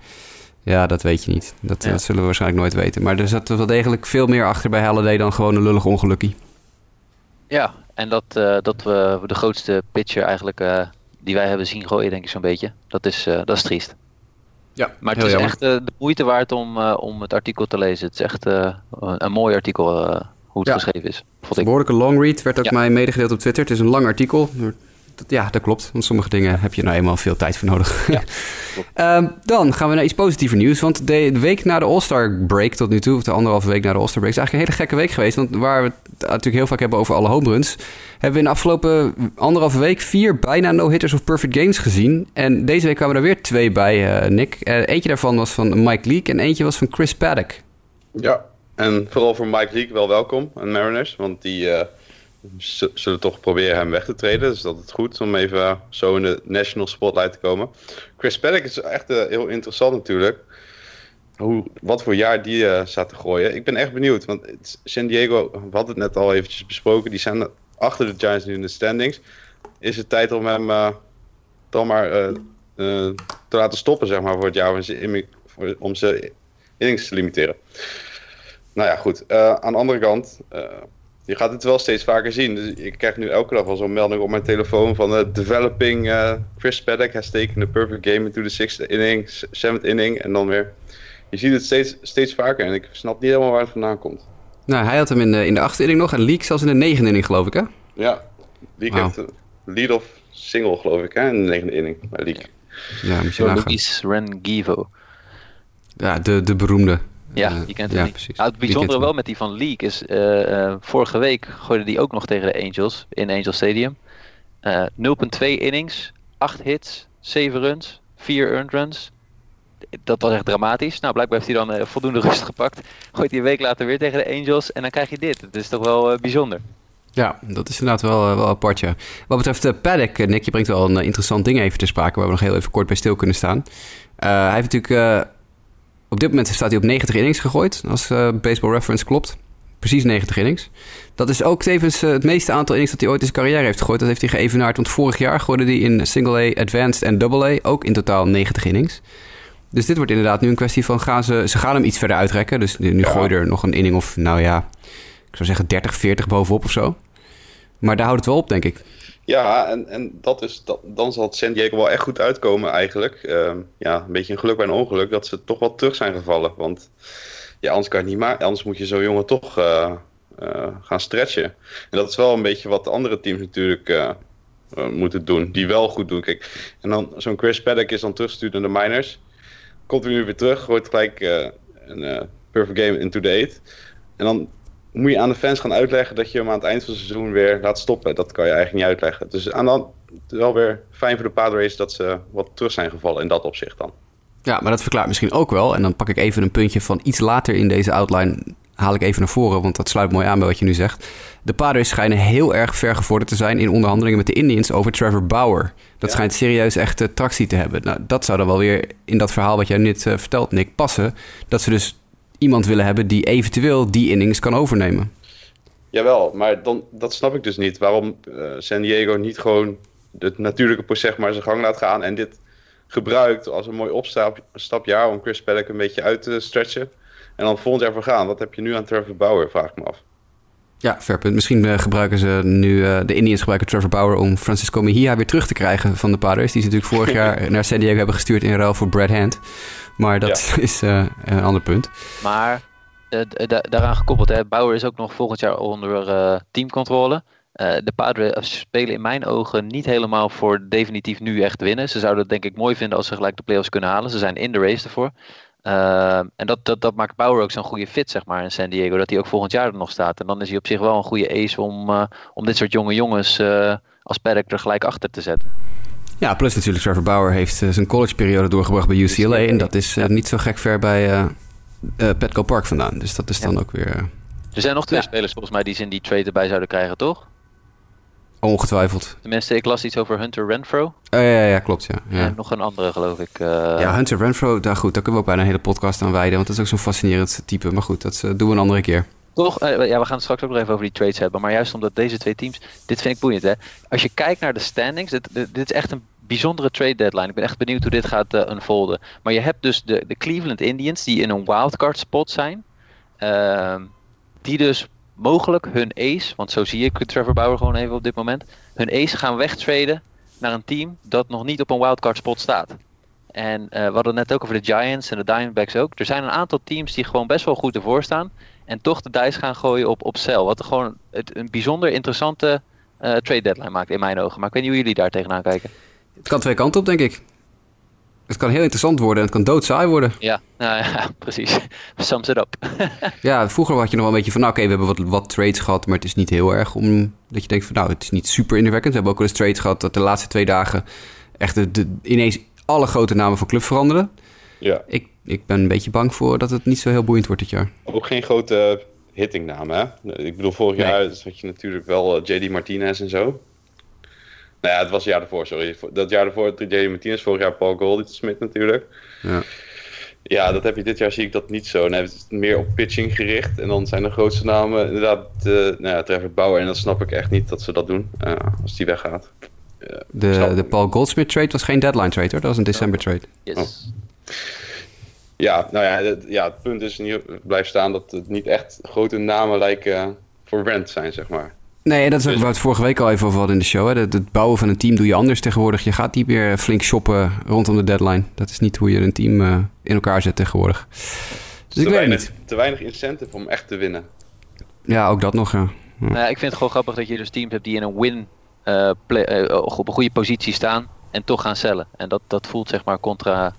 Ja, dat weet je niet. Dat, ja. dat, zullen we waarschijnlijk nooit weten. Maar er zat wel degelijk veel meer achter bij Halliday dan gewoon een lullig ongelukkie. Ja, en dat, uh, dat we de grootste pitcher eigenlijk uh, die wij hebben zien gooien, denk ik zo'n beetje. Dat is, uh, dat is triest. Ja, maar het is jammer. echt de moeite waard om, om het artikel te lezen. Het is echt een, een mooi artikel hoe het ja. geschreven is. Vond ik. Behoorlijke long read werd ook ja. mij medegedeeld op Twitter. Het is een lang artikel. Dat, ja, dat klopt. Want sommige dingen heb je nou eenmaal veel tijd voor nodig. Ja. <laughs> um, dan gaan we naar iets positiever nieuws. Want de, week na de All-Star break tot nu toe, of de anderhalve week na de All-Star break, is eigenlijk een hele gekke week geweest. Want waar we het natuurlijk heel vaak hebben over alle home runs, hebben we in de afgelopen anderhalve week vier bijna no-hitters of perfect games gezien. En deze week kwamen er weer twee bij, uh, Nick. Uh, eentje daarvan was van Mike Leake en eentje was van Chris Paddock. Ja, en vooral voor Mike Leake wel welkom aan Mariners, want die... Uh zullen toch proberen hem weg te treden. Dus dat is goed om even zo in de national spotlight te komen. Chris Paddock is echt uh, heel interessant natuurlijk. Hoe, wat voor jaar die uh, staat te gooien. Ik ben echt benieuwd. Want San Diego, we hadden het net al eventjes besproken. Die zijn achter de Giants nu in de standings. Is het tijd om hem uh, dan maar te laten stoppen, zeg maar, voor het jaar. Ze, om ze innings te limiteren. Nou ja, goed. aan de andere kant je gaat het wel steeds vaker zien. Dus ik krijg nu elke dag wel zo'n melding op mijn telefoon van uh, developing uh, Chris Paddock has taken the perfect game into the sixth inning, seventh inning en dan weer. Je ziet het steeds, steeds vaker en ik snap niet helemaal waar het vandaan komt. Nou, hij had hem in de, in de achtste inning nog en Leak zelfs in de negende inning geloof ik hè? Ja, Leak wow. heeft een lead-off single geloof ik hè, in de negende inning bij Leak. Ja, moet je nagaan. Luis Rengivo. Ja, de, de beroemde. Ja, je kent hem ja, niet. Precies. Nou, het bijzondere wel met die van League is, uh, uh, vorige week gooide die ook nog tegen de Angels in Angel Stadium. Uh, 0.2 innings, 8 hits, 7 runs, 4 earned runs. Dat was echt dramatisch. Nou, blijkbaar heeft hij dan voldoende rust <laughs> gepakt. Gooit hij een week later weer tegen de Angels en dan krijg je dit. Het is toch wel bijzonder. Ja, dat is inderdaad wel, wel apart, ja. Wat betreft uh, Paddock, Nick, je brengt wel een interessant ding even te sprake... waar we nog heel even kort bij stil kunnen staan. hij heeft natuurlijk op dit moment staat hij op 90 innings gegooid, als uh, Baseball Reference klopt. Precies 90 innings. Dat is ook tevens uh, het meeste aantal innings dat hij ooit in zijn carrière heeft gegooid. Dat heeft hij geëvenaard, want vorig jaar gooide hij in Single A, Advanced en Double A ook in totaal 90 innings. Dus dit wordt inderdaad nu een kwestie van gaan ze, ze gaan hem iets verder uitrekken. Dus nu, nu ja. gooi je er nog een inning of, nou ja, ik zou zeggen 30, 40 bovenop of zo. Maar daar houdt het wel op, denk ik. Ja, en, en dat is, dan zal het San Diego wel echt goed uitkomen eigenlijk. Uh, ja, een beetje een geluk bij een ongeluk dat ze toch wel terug zijn gevallen. Want ja, anders kan je niet maar, anders moet je zo'n jongen toch uh, eh, gaan stretchen. En dat is wel een beetje wat de andere teams natuurlijk eh, eh, moeten doen. Die wel goed doen. Kijk, en dan zo'n Chris Paddock is dan teruggestuurd naar de Miners. Komt nu weer terug, gooit gelijk eh, een eh, perfect game into the eight. En dan moet je aan de fans gaan uitleggen dat je hem aan het eind van het seizoen weer laat stoppen. Dat kan je eigenlijk niet uitleggen. Dus aan dan wel weer fijn voor de Padres dat ze wat terug zijn gevallen in dat opzicht dan. Ja, maar dat verklaart misschien ook wel. En dan pak ik even een puntje van iets later in deze outline. Haal ik even naar voren, want dat sluit mooi aan bij wat je nu zegt. De Padres schijnen heel erg ver gevorderd te zijn in onderhandelingen met de Indians over Trevor Bauer. Dat Ja. schijnt serieus echt eh, tractie te hebben. Nou, dat zou dan wel weer in dat verhaal wat jij net eh, vertelt, Nick, passen. Dat ze dus iemand willen hebben die eventueel die innings kan overnemen. Jawel, maar dan, dat snap ik dus niet. Waarom eh, San Diego niet gewoon het natuurlijke proces maar zijn gang laat gaan en dit gebruikt als een mooi opstapjaar om Chris Paddock een beetje uit te stretchen. En dan volgend jaar vergaan. Wat heb je nu aan Trevor Bauer, vraag ik me af. Ja, fair punt. Misschien eh, gebruiken ze nu, eh, de Indians gebruiken Trevor Bauer om Francisco Mejia weer terug te krijgen van de Padres. Die ze natuurlijk vorig <laughs> jaar naar San Diego hebben gestuurd in ruil voor Brad Hand. Maar dat <laughs> is eh, een ander punt. Maar eh, da- daaraan gekoppeld, hè, Bauer is ook nog volgend jaar onder eh, teamcontrole. Eh, de Padres spelen in mijn ogen niet helemaal voor definitief nu echt winnen. Ze zouden het denk ik mooi vinden als ze gelijk de playoffs kunnen halen. Ze zijn in de race ervoor. Eh, en dat, dat, dat maakt Bauer ook zo'n goede fit, zeg maar, in San Diego. Dat hij ook volgend jaar er nog staat. En dan is hij op zich wel een goede ace om, eh, om dit soort jonge jongens eh, als Paddock er gelijk achter te zetten. Ja, plus natuurlijk Trevor Bauer heeft eh, zijn collegeperiode doorgebracht bij UCLA. En dat is eh, niet zo gek ver bij eh, Petco Park vandaan. Dus dat is dan ook weer Er zijn nog twee Ja. spelers volgens mij die ze in die trade erbij zouden krijgen, toch? ongetwijfeld. Tenminste, ik las iets over Hunter Renfro. Eh, ja, ja, klopt, ja. Ja, En nog een andere, geloof ik. eh, ja Hunter Renfro, daar, goed, daar kunnen we ook bijna een hele podcast aan wijden. Want dat is ook zo'n fascinerend type. Maar goed, dat doen we een andere keer. Toch? Ja, we gaan het straks ook nog even over die trades hebben. Maar juist omdat deze twee teams. Dit vind ik boeiend, hè? Als je kijkt naar de standings. Dit, dit, dit is echt een bijzondere trade deadline. Ik ben echt benieuwd hoe dit gaat eh, unfolden. Maar je hebt dus de, de Cleveland Indians. die in een wildcard spot zijn. Ehm, die dus mogelijk hun ace. Want zo zie ik Trevor Bauer gewoon even op dit moment. Hun ace gaan wegtraden naar een team. dat nog niet op een wildcard spot staat. En eh, we hadden het net ook over de Giants en de Diamondbacks ook. Er zijn een aantal teams die gewoon best wel goed ervoor staan. En toch de dice gaan gooien op, op sell. Wat gewoon het, een bijzonder interessante eh, trade deadline maakt in mijn ogen. Maar ik weet niet hoe jullie daar tegenaan kijken. Het kan twee kanten op, denk ik. Het kan heel interessant worden en het kan doodsaai worden. Ja, nou ja, <laughs> precies. Sums it up. <laughs> Ja, vroeger had je nog wel een beetje van, nou, oké, we hebben wat, wat trades gehad, maar het is niet heel erg om dat je denkt van, nou, het is niet super indrukwekkend. We hebben ook wel eens trades gehad dat de laatste twee dagen echt de, de- ineens alle grote namen van club veranderen. Ja, Ik, ik ben een beetje bang voor dat het niet zo heel boeiend wordt dit jaar. ook geen grote hittingnamen, hè? Ik bedoel, vorig Nee. jaar had je natuurlijk wel eh, JD Martinez en zo. Nou ja, het was het jaar ervoor, sorry. Dat jaar ervoor JD Martinez, vorig jaar Paul Goldschmidt natuurlijk. Ja. Ja, dat heb je dit jaar zie ik dat niet zo. Dan hebben het meer op pitching gericht. En dan zijn de grootste namen inderdaad eh nou ja, Trevor Bauer. En dat snap ik echt niet dat ze dat doen eh, als die weggaat. Eh, De, de Paul Goldsmith trade was geen deadline trade hoor, dat was een december trade. Yes. Ja, nou ja, het, ja, het punt is nu blijft staan dat het niet echt grote namen lijken voor rent zijn, zeg maar. Nee, dat is ook Dus- waar we het vorige week al even over hadden in de show. Hè. Het, het bouwen van een team doe je anders tegenwoordig. Je gaat niet meer flink shoppen rondom de deadline. Dat is niet hoe je een team eh, in elkaar zet tegenwoordig. Dus ik te, weet het weinig, niet. te weinig incentive om echt te winnen. Ja, ook dat nog, ja. Nou ja, ik vind het gewoon grappig dat je dus teams hebt die in een win eh, play- eh, op een goede positie staan. En toch gaan cellen. En dat, dat voelt zeg maar contra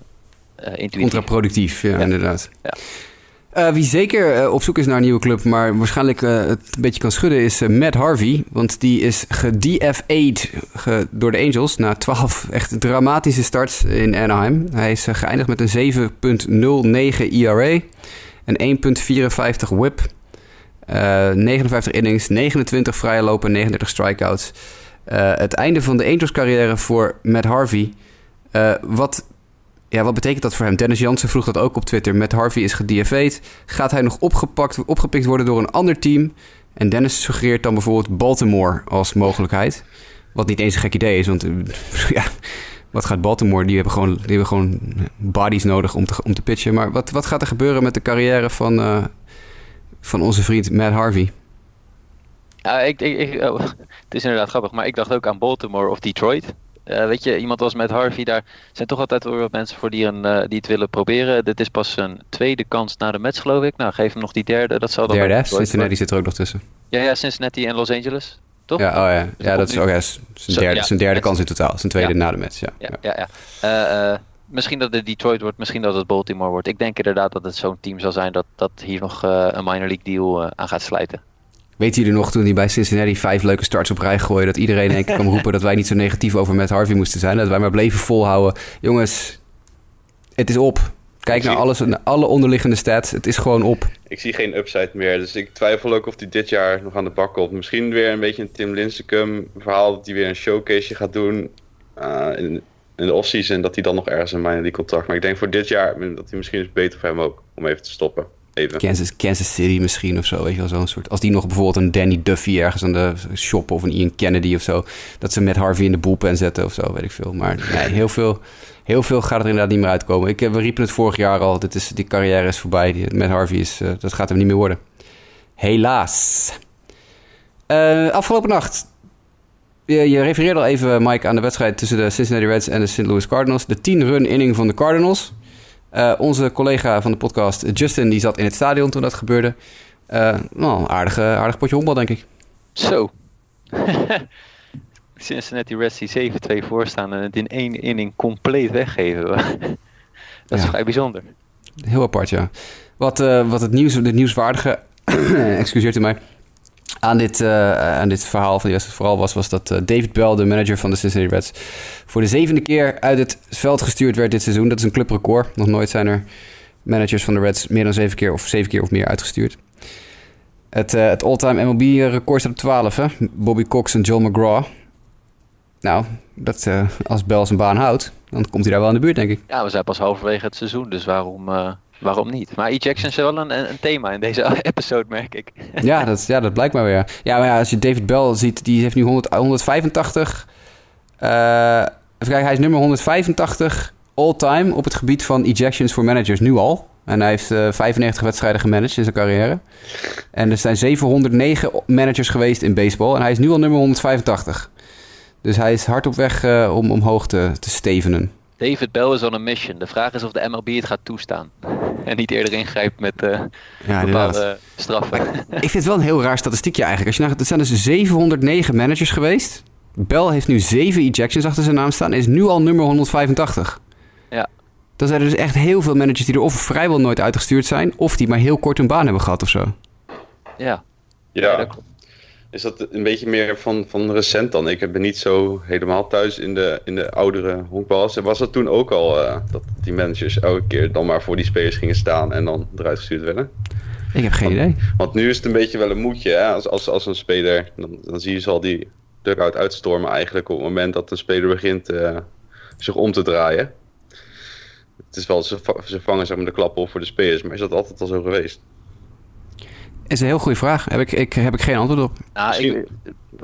eh intuïtief. Contraproductief, ja, Ja. inderdaad. Ja. Eh, wie zeker eh, op zoek is naar een nieuwe club, maar waarschijnlijk eh, het een beetje kan schudden, is Matt Harvey. Want die is gedFA'd ge- door de Angels na 12 echt dramatische starts in Anaheim. Hij is geëindigd met een 7.09 ERA, een 1.54 whip, eh, 59 innings, 29 vrije lopen, 39 strikeouts. Het einde van de Angels carrière voor Matt Harvey. Wat ja, wat betekent dat voor hem? Dennis Jansen vroeg dat ook op Twitter. Met Harvey is gedFA'd. Gaat hij nog opgepakt, opgepikt worden door een ander team? En Dennis suggereert dan bijvoorbeeld Baltimore als mogelijkheid. Wat niet eens een gek idee is, want eh, <laughs> ja, wat gaat Baltimore? Die hebben gewoon, die hebben gewoon bodies nodig om te, om te pitchen. Maar wat, wat gaat er gebeuren met de carrière van, eh, van onze vriend Matt Harvey? Ja, ik, ik, ik- oh, <laughs> het is inderdaad grappig, maar ik dacht ook aan Baltimore of Detroit. Eh, weet je, iemand als met Harvey, daar zijn toch altijd wel wat mensen voor die, een, eh, die het willen proberen. Dit is pas een tweede kans na de match, geloof ik. Nou, geef hem nog die derde. Dat zal dan Derde, Cincinnati zit er ook nog tussen. Ja, ja, Cincinnati en Los Angeles. Toch? Ja, oh ja. ja dat is ook is zijn derde, zijn derde kans in totaal. Zijn tweede Ja. na de match, ja. Ja, ja, ja. Eh, misschien dat het Detroit wordt, misschien dat het Baltimore wordt. Ik denk inderdaad dat het zo'n team zal zijn dat, dat hier nog een minor league deal aan gaat slijten. Weet jullie nog toen hij bij Cincinnati vijf leuke starts op rij gooide... dat iedereen in één keer kwam roepen dat wij niet zo negatief over Matt Harvey moesten zijn? Dat wij maar bleven volhouden. Jongens, het is op. Kijk naar, alles, naar alle onderliggende stats. Het is gewoon op. Ik zie geen upside meer, dus ik twijfel ook of hij dit jaar nog aan de bak komt. Misschien weer een beetje een Tim Lincecum verhaal dat hij weer een showcase gaat doen eh, in, in de offseason. Dat hij dan nog ergens een minor league contract. Maar ik denk voor dit jaar dat hij misschien is beter voor hem ook om even te stoppen. Kansas, Kansas City misschien of zo, weet je wel, zo'n soort... Als die nog bijvoorbeeld een Danny Duffy ergens aan de shop of een Ian Kennedy of zo... dat ze met Harvey in de bullpen zetten of zo, weet ik veel. Maar nee, heel veel, heel veel gaat er inderdaad niet meer uitkomen. Ik, eh, we riepen het vorig jaar al, dit is, die carrière is voorbij. Die, met Harvey is, eh, dat gaat hem niet meer worden. Helaas. Eh, afgelopen nacht. Je, je refereerde al even, Mike, aan de wedstrijd tussen de Cincinnati Reds en de St. Louis Cardinals. De 10-run inning van de Cardinals. Eh, onze collega van de podcast, Justin, die zat in het stadion toen dat gebeurde. Eh, nou, een aardige, aardig potje honkbal, denk ik. Zo. <laughs> Cincinnati Reds die 7-2 voorstaan en het in één inning compleet weggeven. <laughs> dat is Ja. vrij bijzonder. Heel apart, ja. Wat, eh, wat het, nieuws, het nieuwswaardige, <coughs> excuseert u mij, aan dit, eh, aan dit verhaal van die wedstrijd vooral was, was dat eh, David Bell, de manager van de Cincinnati Reds, voor de zevende keer uit het veld gestuurd werd dit seizoen. Dat is een clubrecord. Nog nooit zijn er managers van de Reds meer dan zeven keer of zeven keer of meer uitgestuurd. Het, eh, het all-time MLB-record staat op 12, hè? Bobby Cox en Joel McGraw. Nou, dat, als Bell zijn baan houdt, dan komt hij daar wel in de buurt, denk ik. Ja, we zijn pas halverwege het seizoen, dus waarom, waarom niet? Maar ejections is wel een, een thema in deze <laughs> episode, merk ik. <laughs> Ja, dat, ja, dat blijkt maar weer. Ja, maar ja, als je David Bell ziet, die heeft nu 100, 185. eh, even kijken, hij is nummer 185 all-time op het gebied van ejections voor managers nu al. En hij heeft eh 95 wedstrijden gemanaged in zijn carrière. En er zijn 709 managers geweest in baseball. En hij is nu al nummer 185. Dus hij is hard op weg eh, om omhoog te, te stevenen. David Bell is on a mission. De vraag is of de MLB het gaat toestaan. <laughs> En niet eerder ingrijpt met eh Ja, inderdaad. bepaalde straffen. <laughs> Ik vind het wel een heel raar statistiekje eigenlijk. Als je er zijn dus 709 managers geweest. Bell heeft nu 7 ejections achter zijn naam staan en is nu al nummer 185. Ja. Dan zijn er dus echt heel veel managers die er of vrijwel nooit uitgestuurd zijn... of die maar heel kort een baan hebben gehad of zo. Ja, Ja, dat klopt. Is dat een beetje meer van, van recent dan? Ik ben niet zo helemaal thuis in de, in de oudere honkbals. En was dat toen ook al eh, dat die managers elke keer dan maar voor die spelers gingen staan en dan eruit gestuurd werden? Ik heb geen idee. Want nu is het een beetje wel een moedje. Hè? Als, als, als een speler, dan, dan zie je ze al die dugout uitstormen eigenlijk op het moment dat een speler begint eh, zich om te draaien. Het is wel, ze, ze vangen zeg maar, de klap op voor de spelers, maar is dat altijd al zo geweest? Is een heel goede vraag. Heb ik, ik, heb ik geen antwoord op. Nou, ik,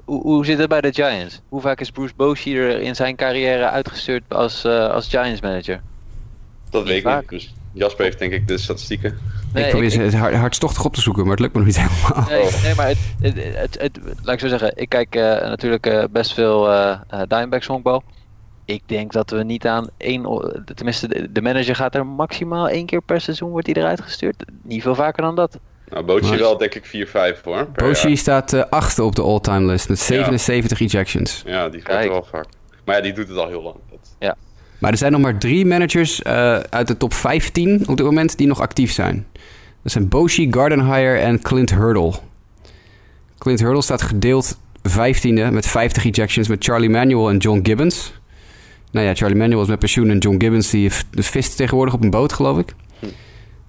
hoe, hoe zit het bij de Giants? Hoe vaak is Bruce Bochy er in zijn carrière uitgestuurd als, eh, als Giants manager? Dat weet ik vaak. niet. Dus Jasper heeft denk ik de statistieken. Nee, ik probeer ik- ze hard- hardstochtig op te zoeken, maar het lukt me nog niet helemaal. Nee, nee maar het, het, het, het- laat ik zo zeggen, ik kijk eh, natuurlijk eh, best veel eh eh, Diamondbacks honkbal. Ik denk dat we niet aan één, tenminste de, de manager gaat er maximaal één keer per seizoen wordt hij eruit gestuurd. Niet veel vaker dan dat. Nou, Maar- wel denk ik 4-5 hoor. jaar. staat eh, achtste op de all-time list met 77 ejections. Ja, die gaat Kijk. wel vaak. Maar ja, die doet het al heel lang. Dat... Maar er zijn nog maar drie managers eh, uit de top 15 op dit moment die nog actief zijn. Dat zijn Boshi, Gardenhire en Clint Hurdle. Clint Hurdle staat gedeeld 15e met 50 ejections met Charlie Manuel en John Gibbons. Nou ja, Charlie Manuel is met pensioen en John Gibbons die de vist tegenwoordig op een boot, geloof ik. Ah,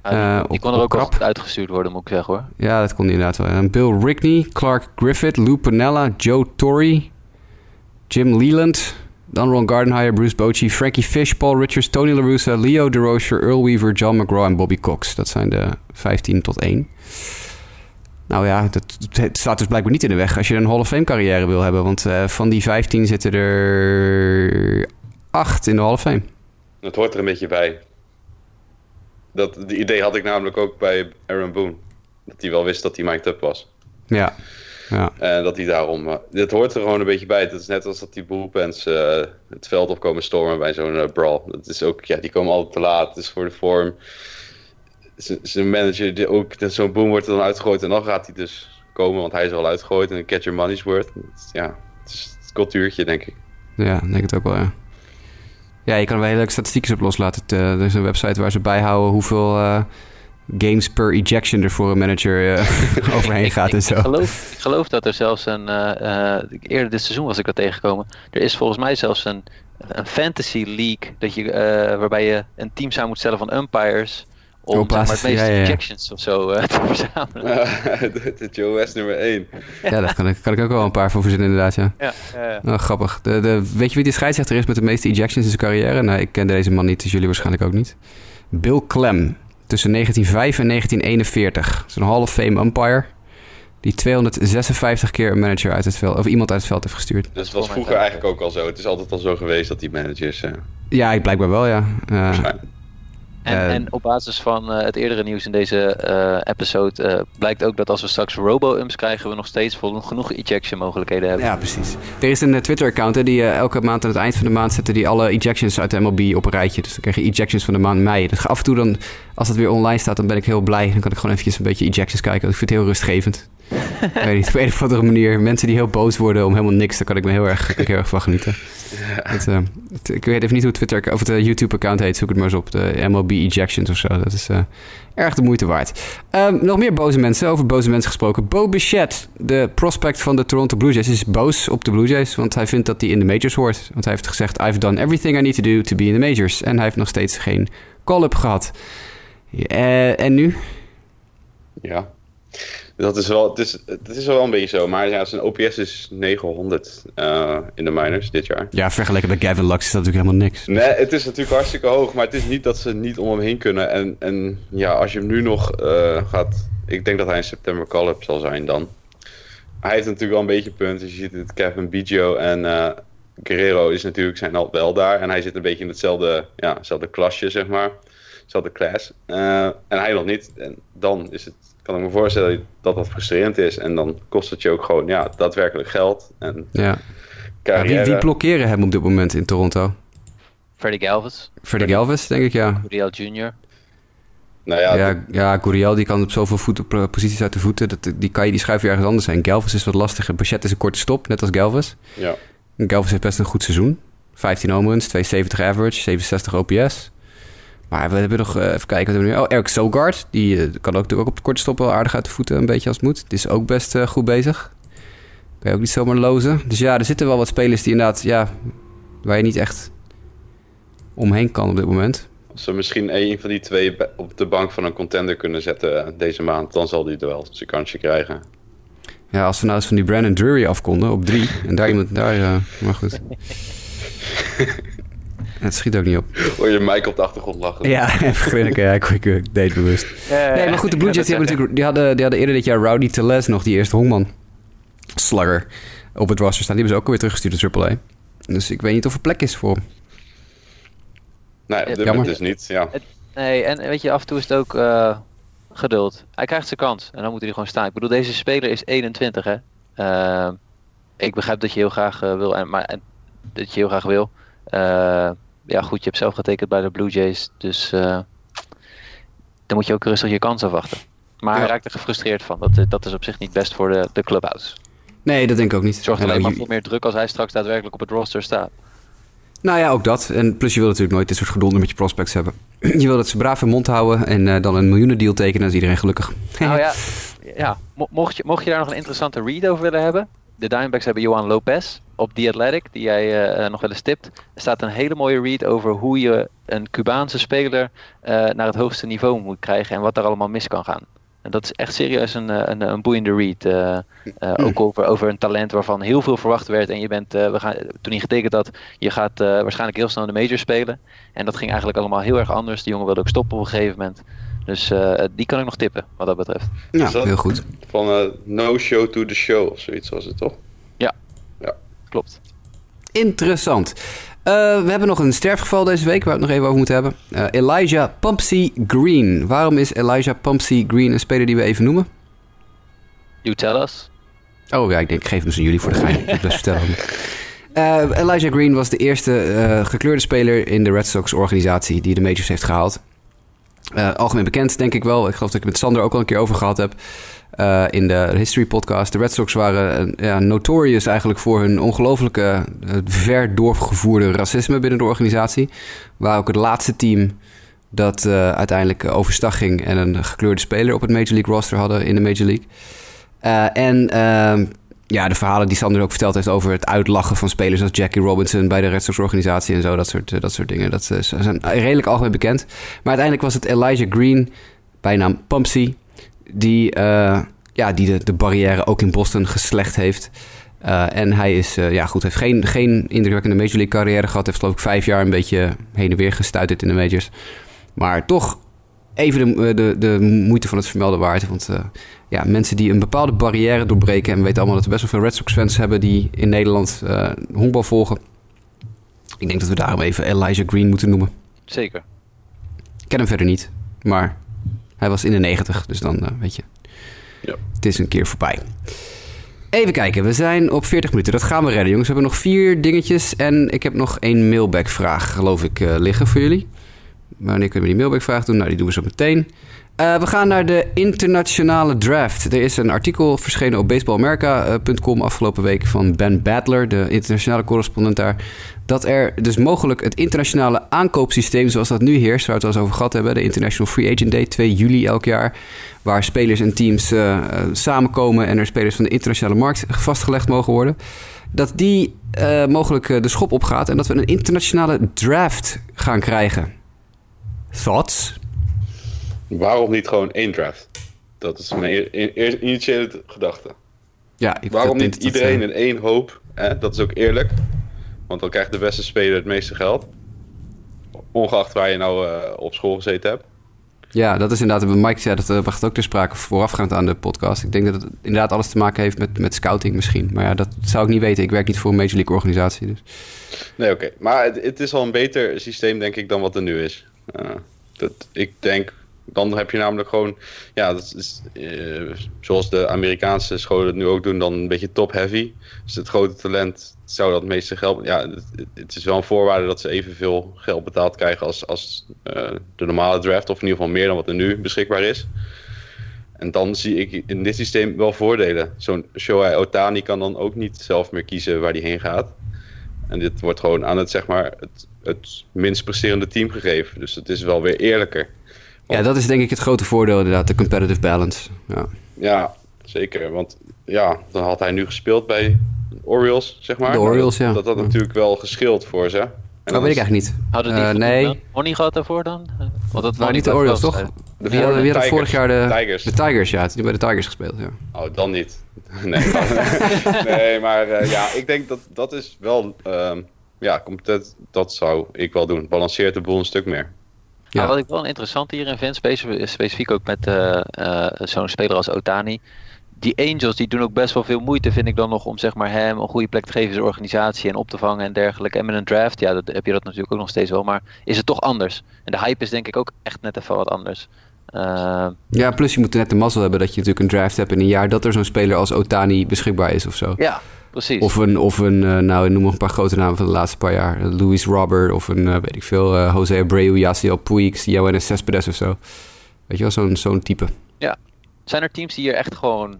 die, Eh, die op- kon er ook goed uitgestuurd worden, moet ik zeggen hoor. Ja, dat kon inderdaad wel. En Bill Rickney, Clark Griffith, Lou Pinella, Joe Torrey, Jim Leland, dan Ron Gardenhire, Bruce Bochy, Frankie Fish, Paul Richards, Tony La Russa, Leo DeRocher, Earl Weaver, John McGraw en Bobby Cox. Dat zijn de 15 tot 1. Nou ja, dat, het staat dus blijkbaar niet in de weg als je een Hall of Fame carrière wil hebben. Want eh, van die 15 zitten er 8 in de Hall of Fame. Het hoort er een beetje bij. Dat die idee had ik namelijk ook bij Aaron Boone. Dat hij wel wist dat hij mic'd up was. Ja, Ja. En dat hij daarom... eh, dit hoort er gewoon een beetje bij. Het is net als dat die bullpens eh, het veld opkomen stormen bij zo'n eh, brawl. Dat is ook... Ja, die komen altijd te laat. Het is voor de vorm. Zijn manager, die ook... Zo'n boom wordt er dan uitgegooid en dan gaat hij dus komen. Want hij is al uitgegooid en catch your money's worth. Ja, het is het cultuurtje, denk ik. Ja, ik denk het ook wel, ja. Ja, je kan er wel hele statistieken op loslaten. Eh, er is een website waar ze bijhouden hoeveel eh, games per ejection er voor een manager eh, <laughs> overheen gaat ik, en zo. Ik geloof, ik geloof dat er zelfs een. eerder dit seizoen was ik dat tegengekomen. Er is volgens mij zelfs een, een fantasy league. Dat je, waarbij je een team samen moet stellen van umpires. Om Op zeg maar, het meeste ja, ja, ja. ejections of zo eh, <laughs> te verzamelen. de, <laughs> de Joe West nummer 1. Ja, daar kan ik, kan ik ook wel een paar voor verzinnen inderdaad, ja. Ja, ja, ja. Oh, grappig. De, de, weet je wie die scheidsrechter is met de meeste ejections in zijn carrière? Nou, ik ken deze man niet, dus jullie waarschijnlijk ook niet. Bill Clem. Tussen 1905 en 1941. Dat is een Hall of Fame umpire. Die 256 keer een manager uit het veld, of iemand uit het veld heeft gestuurd. Dus het was vroeger eigenlijk ook al zo. Het is altijd al zo geweest dat die managers... eh, Ja, ik blijkbaar wel, ja. Eh, waarschijnlijk- En, Eh, en op basis van eh, het eerdere nieuws in deze eh, episode blijkt ook dat als we straks robo-umps krijgen, we nog steeds vol genoeg ejection mogelijkheden hebben. Ja, precies. Er is een Twitter-account hè, die elke maand aan het eind van de maand zetten die alle ejections uit de MLB op een rijtje. Dus dan krijg je ejections van de maand mei. Dus af en toe dan, als het weer online staat, dan ben ik heel blij. Dan kan ik gewoon eventjes een beetje ejections kijken. Ik vind het heel rustgevend. Ik weet niet, op een of andere manier. Mensen die heel boos worden om helemaal niks, daar kan ik me heel erg, heel erg van genieten. Het, eh, het- ik weet even niet hoe het Twitter of het eh, YouTube-account heet. Zoek het maar eens op. De MLB ejections of zo. Dat is eh, erg de moeite waard. Ehm, nog meer boze mensen. Over boze mensen gesproken. Bo Bichette, de prospect van de Toronto Blue Jays, is boos op de Blue Jays. Want hij vindt dat hij in de majors hoort. Want hij heeft gezegd: I've done everything I need to do to be in the majors. En hij heeft nog steeds geen call-up gehad. Eh, en nu? Ja. Dat is wel, het is, het is wel een beetje zo. Maar ja, zijn OPS is 900 eh, in de minors dit jaar. Ja, vergeleken met Gavin Lux is dat natuurlijk helemaal niks. Nee, het is natuurlijk hartstikke hoog. Maar het is niet dat ze niet om hem heen kunnen. En, en ja, als je hem nu nog eh, gaat... Ik denk dat hij in september call-up zal zijn dan. Hij heeft natuurlijk wel een beetje punten. Je ziet het Kevin Biggio en eh, Guerrero is natuurlijk, zijn al wel daar. En hij zit een beetje in hetzelfde, ja, hetzelfde klasje, zeg maar. Hetzelfde class. En hij nog niet. En dan is het, kan ik me voorstellen dat dat frustrerend is. En dan kost het je ook gewoon ja, daadwerkelijk geld. En Ja. Ja, wie, wie blokkeren hem op dit moment in Toronto? Freddie Galvis, Freddie Galvis, denk ik, ja. Uriel Jr. nou ja, Ja, ja, Guriel die kan op zoveel voeten, posities uit de voeten. Dat, die, kan je, die schuif je ergens anders heen. Galvis is wat lastiger. Bichette is een korte stop, net als Galvis. ja. En Galvis heeft best een goed seizoen. 15 home runs, 270 average, 67 OPS. Maar we hebben nog, eh, even kijken wat we nu... Oh, Eric Sogard, die eh, kan ook, natuurlijk ook op de korte stop wel aardig uit de voeten, een beetje als het moet. Die is ook best eh, goed bezig. Kan je ook niet zomaar lozen. Dus ja, er zitten wel wat spelers die inderdaad, ja, waar je niet echt omheen kan op dit moment. Als ze misschien een van die twee op de bank van een contender kunnen zetten deze maand, dan zal die er wel zijn kansje krijgen. Ja, als we nou eens van die Brandon Drury af konden op drie. En daar iemand, daar, eh, maar goed. <laughs> Het schiet ook niet op. Hoor je Mike op de achtergrond lachen? Ja, <laughs> even grinniken. Ja, ik, ik, ik deed bewust. Nee, maar goed, de Blue Jays die hebben natuurlijk, die hadden, die hadden eerder dit jaar Rowdy Teles nog, die eerste Hongman slugger op het roster staan. Die hebben ze ook alweer teruggestuurd naar AAA. Dus ik weet niet of er plek is voor hem. Nee, op dit Jammer. moment dus niet. Ja. Nee, en weet je, af en toe is het ook eh, geduld. Hij krijgt zijn kans en dan moet hij er gewoon staan. Ik bedoel, deze speler is 21, hè. Eh, ik begrijp dat je heel graag eh, wil, en, maar en, dat je heel graag wil. Eh, ja, goed, je hebt zelf getekend bij de Blue Jays, dus eh, dan moet je ook rustig je kans afwachten. Maar hij Ja. raakt er gefrustreerd van. Dat, dat is op zich niet best voor de, de clubhouse. Nee, dat denk ik ook niet. Het zorgt En alleen ook maar voor meer druk als hij straks daadwerkelijk op het roster staat. Nou ja, ook dat. En plus je wil natuurlijk nooit dit soort gedonder met je prospects hebben. <clears throat> Je wil dat ze braaf hun mond houden en eh, dan een miljoenendeal tekenen. Dan is iedereen gelukkig. Nou <laughs> ja, ja mo- mocht, je, mocht je daar nog een interessante read over willen hebben. De Diamondbacks hebben Johan Lopez op The Athletic, die jij eh, nog wel eens tipt. Er staat een hele mooie read over hoe je een Cubaanse speler eh, naar het hoogste niveau moet krijgen en wat daar allemaal mis kan gaan. En dat is echt serieus een, eh, een, een boeiende read. eh, eh, ook over, over een talent waarvan heel veel verwacht werd. En je bent, eh, we gaan, toen hij getekend had, je gaat eh, waarschijnlijk heel snel in de major spelen. En dat ging eigenlijk allemaal heel erg anders. Die jongen wilde ook stoppen op een gegeven moment. Dus eh, die kan ik nog tippen, wat dat betreft. Ja, dat- heel goed. Van eh, no show to the show of zoiets was het toch? Klopt. Interessant. Eh, we hebben nog een sterfgeval deze week waar we het nog even over moeten hebben. Eh, Elijah Pumpsy Green. Waarom is Elijah Pumpsy Green een speler die we even noemen? You tell us. Oh ja, ik denk, ik geef hem eens aan jullie voor de gein. Ik moet best vertellen. <laughs> Eh, Elijah Green was de eerste eh, gekleurde speler in de Red Sox organisatie die de majors heeft gehaald. Eh, algemeen bekend, denk ik wel. Ik geloof dat ik het met Sander ook al een keer over gehad heb. eh, in de History podcast. De Red Sox waren eh, ja, notorious eigenlijk voor hun ongelooflijke eh, ver doorgevoerde racisme binnen de organisatie. Waar ook het laatste team dat uiteindelijk overstag ging en een gekleurde speler op het Major League roster hadden in de Major League. En ehm, ja, de verhalen die Sander ook verteld heeft over het uitlachen van spelers als Jackie Robinson bij de Red Sox organisatie en zo, dat soort, eh, dat soort dingen. Dat eh, zijn redelijk algemeen bekend. Maar uiteindelijk was het Elijah Green, bijnaam Pumpsy, die, eh, ja, die de, de barrière ook in Boston geslecht heeft. En hij is, ja goed, heeft geen, geen indrukwekkende Major League carrière gehad. Heeft geloof ik vijf jaar een beetje heen en weer gestuiterd in de majors. Maar toch even de, de, de moeite van het vermelden waard. Want eh, ja, mensen die een bepaalde barrière doorbreken... en we weten allemaal dat we best wel veel Red Sox fans hebben... die in Nederland eh honkbal volgen. Ik denk dat we daarom even Elijah Green moeten noemen. Zeker. Ik ken hem verder niet, maar hij was in de 90, dus dan eh, weet je. Ja. Het is een keer voorbij. Even kijken, we zijn op 40 minuten. Dat gaan we redden, jongens. We hebben nog vier dingetjes en ik heb nog één mailback-vraag, geloof ik, eh, liggen voor jullie. Wanneer kunnen we die mailback-vraag doen? Nou, die doen we zo meteen. Eh, we gaan naar de internationale draft. Er is een artikel verschenen op baseballamerica.com afgelopen week van Ben Badler, de internationale correspondent daar. Dat er dus mogelijk het internationale aankoopsysteem zoals dat nu heerst, waar we het al eens over gehad hebben, de International Free Agent Day, 2 juli elk jaar, waar spelers en teams eh, eh, samenkomen en er spelers van de internationale markt vastgelegd mogen worden, dat die mogelijk de schop opgaat en dat we een internationale draft gaan krijgen. Thoughts? Waarom niet gewoon één draft? Dat is mijn initiële gedachte. Ja, ik Waarom niet iedereen eh, in één hoop? Hè? Dat is ook eerlijk. Want dan krijgt de beste speler het meeste geld. Ongeacht waar je nou eh, op school gezeten hebt. Ja, dat is inderdaad. Mike zei dat uh, bracht ook ter sprake voorafgaand aan de podcast. Ik denk dat het inderdaad alles te maken heeft met, met scouting misschien. Maar ja, dat zou ik niet weten. Ik werk niet voor een Major League organisatie. Dus. Nee, oké. Maar het, het is al een beter systeem, denk ik, dan wat er nu is. Uh, dat, ik denk, dan heb je namelijk gewoon, ja, dat is, uh, zoals de Amerikaanse scholen het nu ook doen, dan een beetje top-heavy. Dus het grote talent zou dat meeste geld. Ja, het, het, is wel een voorwaarde dat ze evenveel geld betaald krijgen als, als uh, de normale draft, of in ieder geval meer dan wat er nu beschikbaar is. En dan zie ik in dit systeem wel voordelen. Zo'n Shohei Otani kan dan ook niet zelf meer kiezen waar hij heen gaat. En dit wordt gewoon aan het, zeg maar, het, het minst presterende team gegeven. Dus het is wel weer eerlijker. Want, ja, dat is denk ik het grote voordeel inderdaad, de competitive balance. Ja, ja zeker. Want ja, dan had hij nu gespeeld bij Orioles, zeg maar. De Orioles, ja. Dat had ja. natuurlijk wel geschild voor ze. En dat weet ik eigenlijk niet. Hadden die uh, nee. Money gehad daarvoor dan? Want dat nou, niet de Orioles, toch? De wie hadden, wie hadden vorig jaar de Tigers. De Tigers, ja. Die bij de Tigers gespeeld, ja. Oh, dan niet. Nee, <laughs> nee maar <laughs> uh, ja, ik denk dat dat is wel... Um, ja, dat, dat zou ik wel doen. Balanceert de boel een stuk meer. Ja. Nou, wat ik wel interessant hierin vind, specifiek ook met uh, uh, zo'n speler als Otani. Die Angels die doen ook best wel veel moeite, vind ik dan nog, om zeg maar, hem een goede plek te geven in zijn organisatie en op te vangen en dergelijke. En met een draft, ja, dat, heb je dat natuurlijk ook nog steeds wel, maar is het toch anders? En de hype is denk ik ook echt net even wat anders. Uh, ja, plus je moet net de mazzel hebben dat je natuurlijk een draft hebt in een jaar dat er zo'n speler als Otani beschikbaar is of zo. Ja, precies. Of een, of een uh, nou, noem nog een paar grote namen van de laatste paar jaar. Louis Robert of een, uh, weet ik veel, uh, Jose Abreu, Yasiel Puig, Johannes Cespedes of zo. Weet je wel, zo'n zo'n type. Ja. Zijn er teams die hier echt gewoon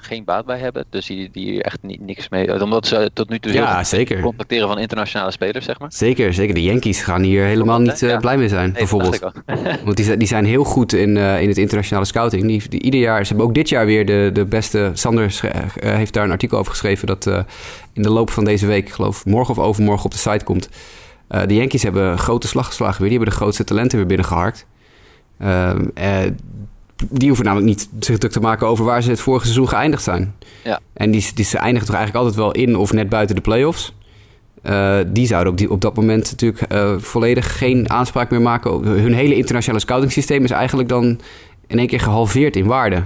geen baat bij hebben? Dus die, die echt niet, niks mee... Omdat ze tot nu toe ja, zeker. contacteren van internationale spelers, zeg maar. Zeker, zeker. De Yankees gaan hier helemaal niet uh, ja. blij mee zijn, nee, bijvoorbeeld. <laughs> Want die, die zijn heel goed in, uh, in het internationale scouting. Die, die, ieder jaar, ze hebben ook dit jaar weer de, de beste... Sander uh, heeft daar een artikel over geschreven... dat in de loop van deze week, ik geloof morgen of overmorgen op de site komt... De Yankees hebben een grote slag geslagen weer. Die hebben de grootste talenten weer binnengeharkt. Uh, die hoeven namelijk niet zich druk te maken over waar ze het vorige seizoen geëindigd zijn. Ja. En die, die ze eindigen toch eigenlijk altijd wel in of net buiten de playoffs. Uh, die zouden op, die, op dat moment natuurlijk uh, volledig geen aanspraak meer maken. Hun hele internationale scouting systeem is eigenlijk dan in één keer gehalveerd in waarde.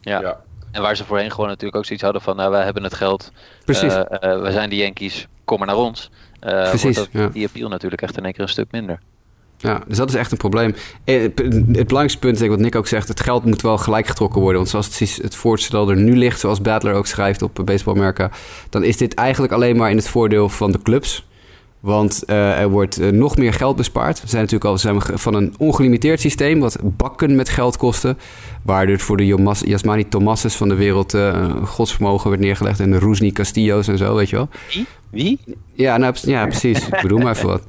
Ja. ja. En waar ze voorheen gewoon natuurlijk ook zoiets hadden van... nou, wij hebben het geld, Precies. Uh, we zijn de Yankees, kom maar naar ons. Precies, dat, ja. Die appeal natuurlijk echt in één keer een stuk minder. Ja, dus dat is echt een probleem. Eh, Het belangrijkste punt, denk ik, wat Nick ook zegt, het geld moet wel gelijk getrokken worden. Want zoals het, het voorstel er nu ligt, zoals Badler ook schrijft op Baseball America, dan is dit eigenlijk alleen maar in het voordeel van de clubs. Want eh, er wordt eh, nog meer geld bespaard. We zijn natuurlijk al zijn we van een ongelimiteerd systeem, wat bakken met geld kostte. Waar dus voor de Jomas- Yasmani Tomases van de wereld eh, godsvermogen werd neergelegd. En de Roesny Castillo's en zo, weet je wel. Wie? Wie? Ja, nou, ja precies. Ik bedoel maar even wat.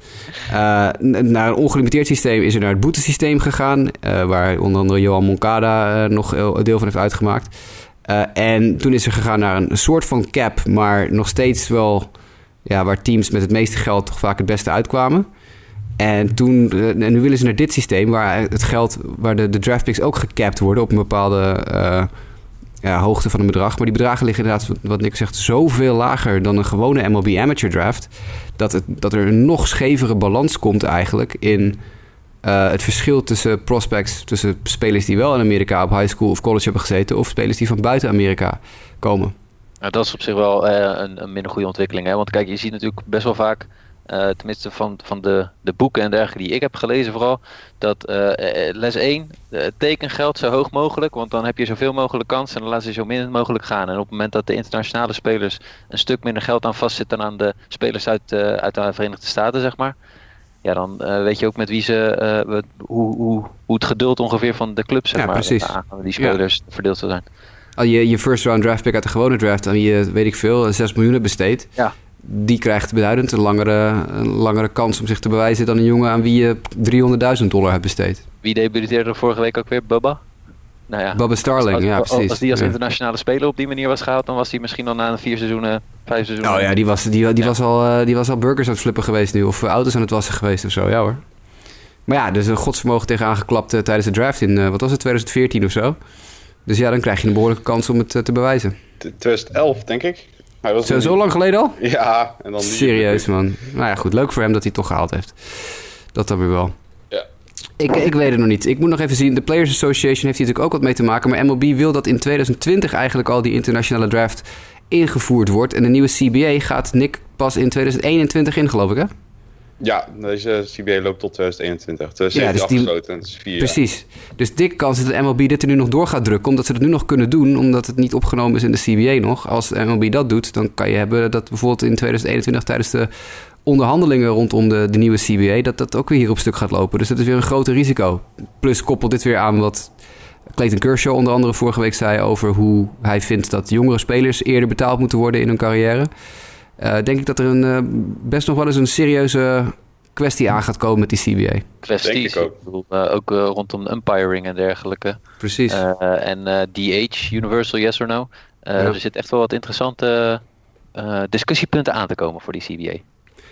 Naar een ongelimiteerd systeem is er naar het boetesysteem gegaan. waar onder andere Johan Moncada nog een deel van heeft uitgemaakt. En toen is er gegaan naar een soort van cap, maar nog steeds wel ja, waar teams met het meeste geld toch vaak het beste uitkwamen. En toen, eh, en nu willen ze naar dit systeem waar het geld, waar de, de draftpicks ook gecapt worden op een bepaalde eh, ja, hoogte van een bedrag. Maar die bedragen liggen inderdaad, wat- Nick zegt, zoveel lager dan een gewone MLB Amateur Draft. Dat, het, dat er een nog schevere balans komt eigenlijk in eh, het verschil tussen prospects, tussen spelers die wel in Amerika op high school of college hebben gezeten, of spelers die van buiten Amerika komen. Nou, dat is op zich wel eh, een, een minder goede ontwikkeling. Hè? Want kijk, je ziet natuurlijk best wel vaak, eh, tenminste van, van de, de boeken en dergelijke die ik heb gelezen vooral, dat eh, eh, les 1, uh, tekengeld zo hoog mogelijk, want dan heb je zoveel mogelijk kans en dan laat ze zo min mogelijk gaan. En op het moment dat de internationale spelers een stuk minder geld aan vastzitten dan aan de spelers uit, eh, uit de Verenigde Staten, zeg maar. Ja, dan weet je ook met wie ze, hoe, hoe, hoe het geduld ongeveer van de club, zeg Ja, maar, precies. aan die spelers verdeeld zal zijn. Al je, je first round draft pick uit de gewone draft, aan je, weet ik veel, 6 miljoen hebt besteed. Ja. Die krijgt beduidend een langere, een langere kans om zich te bewijzen dan een jongen aan wie je 300.000 dollar hebt besteed. Wie debuteerde er vorige week ook weer? Bubba? Nou ja. Bubba Starling, als, ja precies. Als die als internationale speler op die manier was gehaald, dan was hij misschien al na een vier seizoenen, vijf seizoenen. Oh ja, die was, die, die, Ja. was al, eh, die was al burgers aan het flippen geweest nu. Of eh, auto's aan het wassen geweest of zo, ja hoor. Maar ja, dus een godsvermogen tegenaan geklapt eh, tijdens de draft in, eh, wat was het, 2014 of zo. Dus ja, dan krijg je een behoorlijke kans om het eh, te bewijzen. T- 2011, denk ik. Hij was Zo, lang geleden al? <laughs> Ja, en dan Serieus, man. Nou ja, goed. Leuk voor hem dat hij het toch gehaald heeft. Dat dan weer wel. Ja. Ik, ik weet het nog niet. Ik moet nog even zien. De Players Association heeft hier natuurlijk ook wat mee te maken. Maar MLB wil dat in 2020 eigenlijk al die internationale draft ingevoerd wordt. En de nieuwe CBA gaat Nick pas in 2021 in, geloof ik, hè? Ja, deze CBA loopt tot 2021. 2017 Ja, dus die- afgesloten. Dat jaar. Precies. Dus dikke kans dat de MLB dit er nu nog door gaat drukken. Omdat ze het nu nog kunnen doen. Omdat het niet opgenomen is in de CBA nog. Als de MLB dat doet, dan kan je hebben dat bijvoorbeeld in 2021 tijdens de onderhandelingen rondom de, de nieuwe CBA... dat dat ook weer hier op stuk gaat lopen. Dus dat is weer een groter risico. Plus koppel dit weer aan wat Clayton Kershaw onder andere vorige week zei... over hoe hij vindt dat jongere spelers eerder betaald moeten worden in hun carrière. Eh, denk ik dat er een, eh, best nog wel eens een serieuze kwestie aan gaat komen met die CBA. kwesties. Denk ik ook. bedoel, eh, ook eh, rondom umpiring en dergelijke. Precies. Eh, en eh, DH, Universal Yes or No. Eh, Ja. Er zit echt wel wat interessante eh, discussiepunten aan te komen voor die CBA.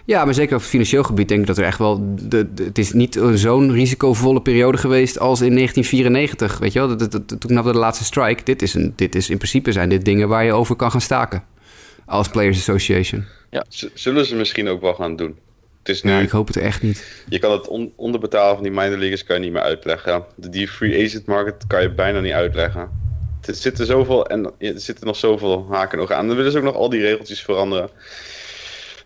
Ja, maar zeker op financieel gebied denk ik dat er echt wel... De, de- het is niet een zo'n risicovolle periode geweest als in 1994. Weet je wel, dat, dat, dat- toen knapte de laatste strike. Dit is, een, dit is in principe zijn dit dingen waar je over kan gaan staken. Als Players Association. Z- Zullen ze misschien ook wel gaan doen. Het is nu, Ja, ik hoop het echt niet. je kan het on- onderbetalen van die minor leaguers kan je niet meer uitleggen. De, die free agent market kan je bijna niet uitleggen. Er zitten zoveel, en er zitten nog zoveel haken en ogen aan. Dan willen ze ook nog al die regeltjes veranderen.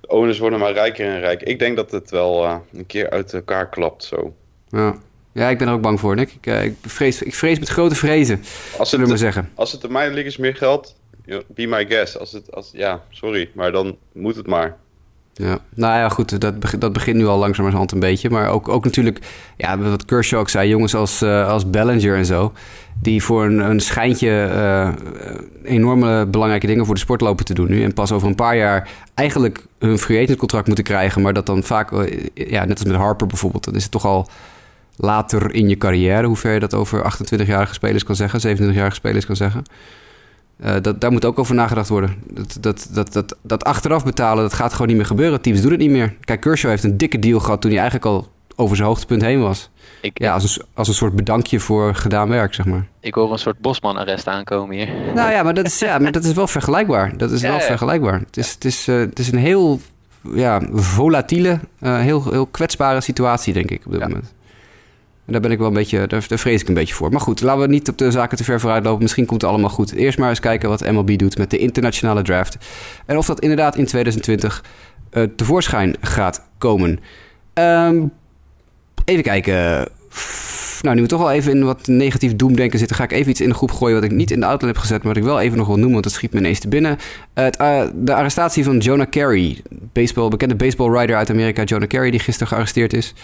De owners worden maar rijker en rijker. Ik denk dat het wel eh, een keer uit elkaar klapt zo. Ja. ja, ik ben er ook bang voor, Nick. Ik, eh, ik, vrees, ik vrees met grote vrezen, Als zullen we maar het, zeggen. als het de minor leaguers meer geld, ja, be my guest. Als het, als, ja, sorry, maar dan moet het maar. Ja, nou ja, goed, dat, dat begint nu al langzamerhand een beetje. Maar ook, ook natuurlijk, ja, wat Kershaw ook zei, jongens als, eh, als Bellinger en zo... die voor een, een schijntje eh, enorme belangrijke dingen voor de sport lopen te doen nu... en pas over een paar jaar eigenlijk hun free agent contract moeten krijgen... maar dat dan vaak, eh, ja, net als met Harper bijvoorbeeld... dan is het toch al later in je carrière... hoe ver je dat over 28-jarige spelers kan zeggen, 27-jarige spelers kan zeggen... Eh, dat, daar moet ook over nagedacht worden. Dat, dat, dat, dat, dat achteraf betalen, dat gaat gewoon niet meer gebeuren. Teams doen het niet meer. Kijk, Kershaw heeft een dikke deal gehad toen hij eigenlijk al over zijn hoogtepunt heen was. Ik, Ja, als een, als een soort bedankje voor gedaan werk, zeg maar. ik hoor een soort Bosman-arrest aankomen hier. Nou ja, maar dat is, ja, maar dat is wel vergelijkbaar. Dat is Ja, wel ja. vergelijkbaar. Het is, het is, eh, het is een heel ja, volatiele, eh, heel, heel kwetsbare situatie, denk ik, op dit Ja. moment. En daar ben ik wel een beetje, daar, vrees ik een beetje voor. Maar goed, laten we niet op de zaken te ver vooruit lopen. Misschien komt het allemaal goed. Eerst maar eens kijken wat MLB doet met de internationale draft. En of dat inderdaad in 2020 eh, tevoorschijn gaat komen. Ehm, Even kijken. Nou, nu we toch wel even in wat negatief doemdenken zitten, ga ik even iets in de groep gooien wat ik niet in de outline heb gezet, maar wat ik wel even nog wil noemen, want het schiet me ineens te binnen. Eh, het, eh, de arrestatie van Jonah Carey, baseball, bekende baseballrider uit Amerika, Jonah Carey, die gisteren gearresteerd is.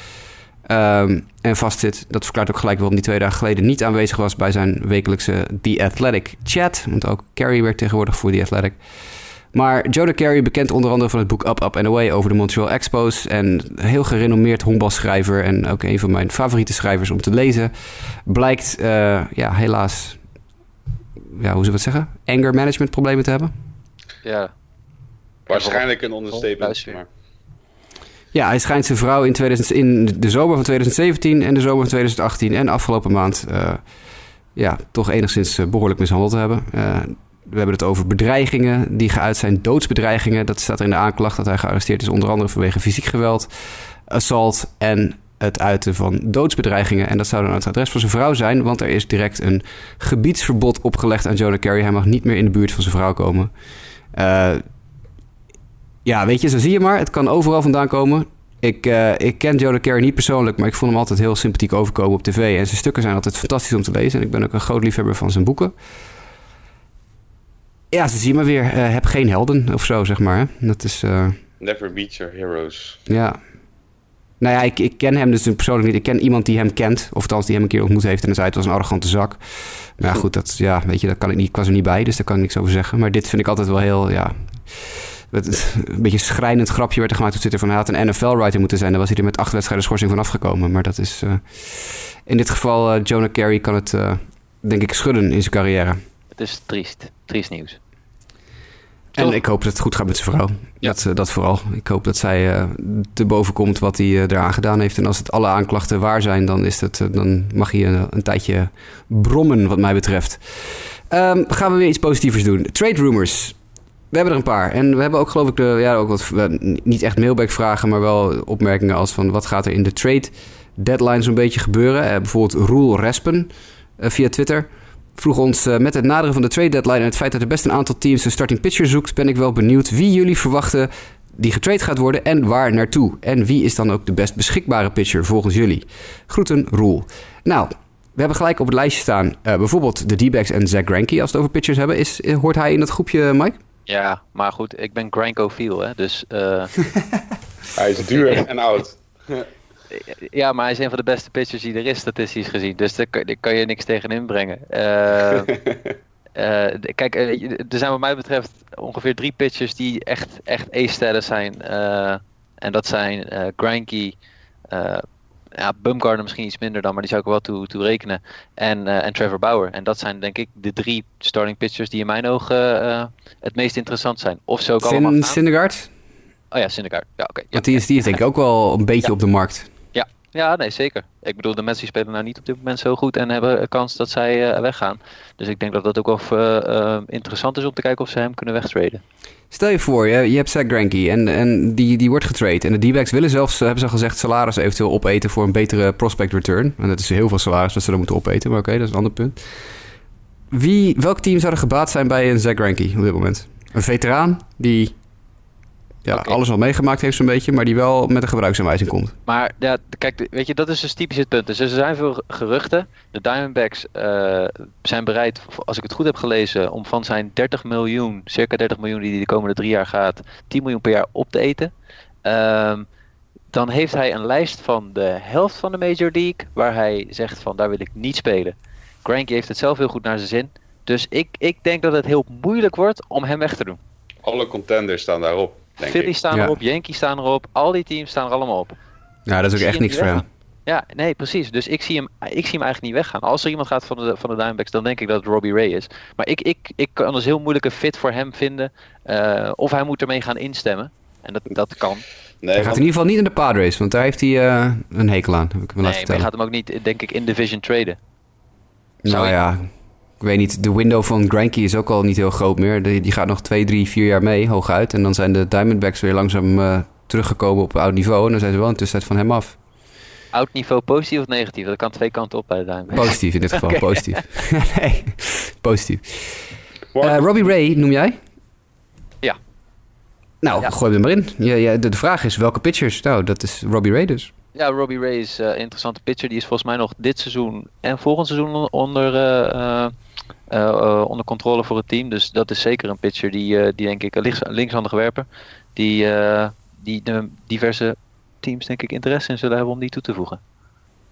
Ehm, en vastzit. Dat verklaart ook gelijk waarom die twee dagen geleden niet aanwezig was bij zijn wekelijkse The Athletic chat. Want ook Carey werkt tegenwoordig voor The Athletic. Maar Jonah Carey, bekend onder andere van het boek Up, Up and Away over de Montreal Expos. En een heel gerenommeerd honkbalschrijver en ook een van mijn favoriete schrijvers om te lezen. Blijkt, eh, ja, helaas, ja, hoe zullen we het zeggen? Anger management problemen te hebben. Ja, Waarschijnlijk een understatement. Luister. Maar Ja, hij schijnt zijn vrouw in, 2000, in de zomer van 2017 en de zomer van 2018 en afgelopen maand eh, ja, toch enigszins eh, behoorlijk mishandeld te hebben. Eh, we hebben het over bedreigingen die geuit zijn, doodsbedreigingen. Dat staat er in de aanklacht dat hij gearresteerd is, onder andere vanwege fysiek geweld, assault en het uiten van doodsbedreigingen. En dat zou dan het adres van zijn vrouw zijn, want er is direct een gebiedsverbod opgelegd aan Jonah Carey. Hij mag niet meer in de buurt van zijn vrouw komen. Ja, weet je, zo zie je maar. Het kan overal vandaan komen. Ik, eh, ik ken Jonah Carey niet persoonlijk, maar ik vond hem altijd heel sympathiek overkomen op tv. En zijn stukken zijn altijd fantastisch om te lezen. En ik ben ook een groot liefhebber van zijn boeken. Ja, ze zie je maar weer. eh, heb geen helden of zo, zeg maar. hè. Dat is, eh, never beat your heroes. ja. Nou ja, ik, ik ken hem dus persoonlijk niet. Ik ken iemand die hem kent. Of althans, die hem een keer ontmoet heeft. En dan zei het was een arrogante zak. Maar ja, goed, dat, ja, weet je, dat kan ik niet. Ik was er niet bij, dus daar kan ik niks over zeggen. Maar dit vind ik altijd wel heel, ja... het- Een beetje schrijnend grapje werd er gemaakt op Twitter van... hij had een NFL-writer moeten zijn. Dan was hij er met acht wedstrijden schorsing van afgekomen. Maar dat is... eh, in dit geval, eh, Jonah Carey kan het, eh, denk ik, schudden in zijn carrière. het is triest. Triest nieuws. En Toch? ik hoop dat het goed gaat met zijn vrouw. Ja. Dat, dat vooral. Ik hoop dat zij te boven komt wat hij eraan gedaan heeft. En als het alle aanklachten waar zijn, dan, is het, dan mag hij een, een tijdje brommen, wat mij betreft. Ehm, gaan we weer iets positievers doen. Trade rumors. We hebben er een paar. En we hebben ook, geloof ik, de, ja, ook wat, niet echt mailback-vragen, maar wel opmerkingen als van wat gaat er in de trade deadline zo'n beetje gebeuren. Eh, bijvoorbeeld Roel Respen eh, via Twitter vroeg ons eh, met het naderen van de trade deadline en het feit dat er best een aantal teams een starting pitcher zoekt, ben ik wel benieuwd wie jullie verwachten die getrade gaat worden en waar naartoe. En wie is dan ook de best beschikbare pitcher volgens jullie? Groeten, Roel. Nou, we hebben gelijk op het lijstje staan bijvoorbeeld de D-backs en Zach Greinke als we het over pitchers hebben. Is, hoort hij in dat groepje, Mike? Ja, maar goed, ik ben Grankofiel, hè. Dus eh, <laughs> Hij is duur en oud. <laughs> ja, maar hij is een van de beste pitchers die er is, statistisch gezien. Dus daar kan, daar kan je niks tegen inbrengen. <laughs> D- kijk, er zijn wat mij betreft ongeveer drie pitchers die echt, echt ace-status zijn. En dat zijn eh ja, Bumgarner misschien iets minder dan, maar die zou ik wel toe, toe rekenen. En, eh, en Trevor Bauer. En dat zijn denk ik de drie starting pitchers die in mijn ogen eh, het meest interessant zijn. Of ze ook allemaal. Syndergaard? Oh ja, Syndergaard. Ja, oké. Want die is, die is denk ik ook wel een beetje Ja. op de markt. Ja. ja, nee, zeker. Ik bedoel, de Mets die spelen nou niet op dit moment zo goed en hebben een kans dat zij eh, weggaan. Dus ik denk dat dat ook wel interessant is om te kijken of ze hem kunnen wegtraden. Stel je voor, je, je hebt Zach Greinke en, en die, die wordt getrade. En de D-backs willen zelfs, hebben ze al gezegd, salaris eventueel opeten voor een betere prospect return. En dat is heel veel salaris dat ze dan moeten opeten, maar oké, dat is een ander punt. Wie, welk team zou er gebaat zijn bij een Zach Greinke op dit moment? Een veteraan die ja, alles al meegemaakt heeft zo'n beetje, maar die wel met een gebruiksaanwijzing komt. Maar ja, kijk, weet je, dat is dus typisch het punt. Dus er zijn veel geruchten. De Diamondbacks eh, zijn bereid, als ik het goed heb gelezen, om van zijn 30 miljoen, circa 30 miljoen die hij de komende drie jaar gaat, 10 miljoen per jaar op te eten. Ehm, dan heeft hij een lijst van de helft van de Major League, waar hij zegt van daar wil ik niet spelen. Granky heeft het zelf heel goed naar zijn zin. Dus ik, ik denk dat het heel moeilijk wordt om hem weg te doen. Alle contenders staan daarop, ik. staan Ja. erop, Yankees staan erop, al die teams staan er allemaal op. Ja, dat is ook echt niks voor hem hem. Ja, nee, precies. Dus ik zie hem, ik zie hem eigenlijk niet weggaan. Als er iemand gaat van de, van de Diamondbacks, dan denk ik dat het Robbie Ray is. Maar ik, ik, ik kan dus heel moeilijk een fit voor hem vinden. eh, of hij moet ermee gaan instemmen. En dat, dat kan. Nee, Hij gaat want- in ieder geval niet in de Padres, want daar heeft hij eh, een hekel aan, heb ik me laten Nee, maar vertellen. gaat hem ook niet, denk ik, in division traden. Zou Nou je- ja, ik weet niet. De window van Granky is ook al niet heel groot meer. Die, die gaat nog twee, drie, vier jaar mee, hooguit. En dan zijn de Diamondbacks weer langzaam eh, teruggekomen op oud niveau. En dan zijn ze wel in de tussentijd van hem af. Oud niveau positief of negatief? Dat kan twee kanten op bij de Diamondbacks. Positief in dit <laughs> geval, positief. <laughs> nee, positief. Eh, Robbie Ray noem jij? Ja. Nou, Ja. gooi hem er maar in. Ja, ja, de, de vraag is welke pitchers? Nou, dat is Robbie Ray dus. Ja, Robbie Ray is eh, een interessante pitcher. Die is volgens mij nog dit seizoen en volgend seizoen on- onder, eh, eh, eh, eh, onder controle voor het team. Dus dat is zeker een pitcher die, eh, die denk ik, een links, linkshandig werper. Die, eh, die de diverse teams denk ik interesse in zullen hebben om die toe te voegen.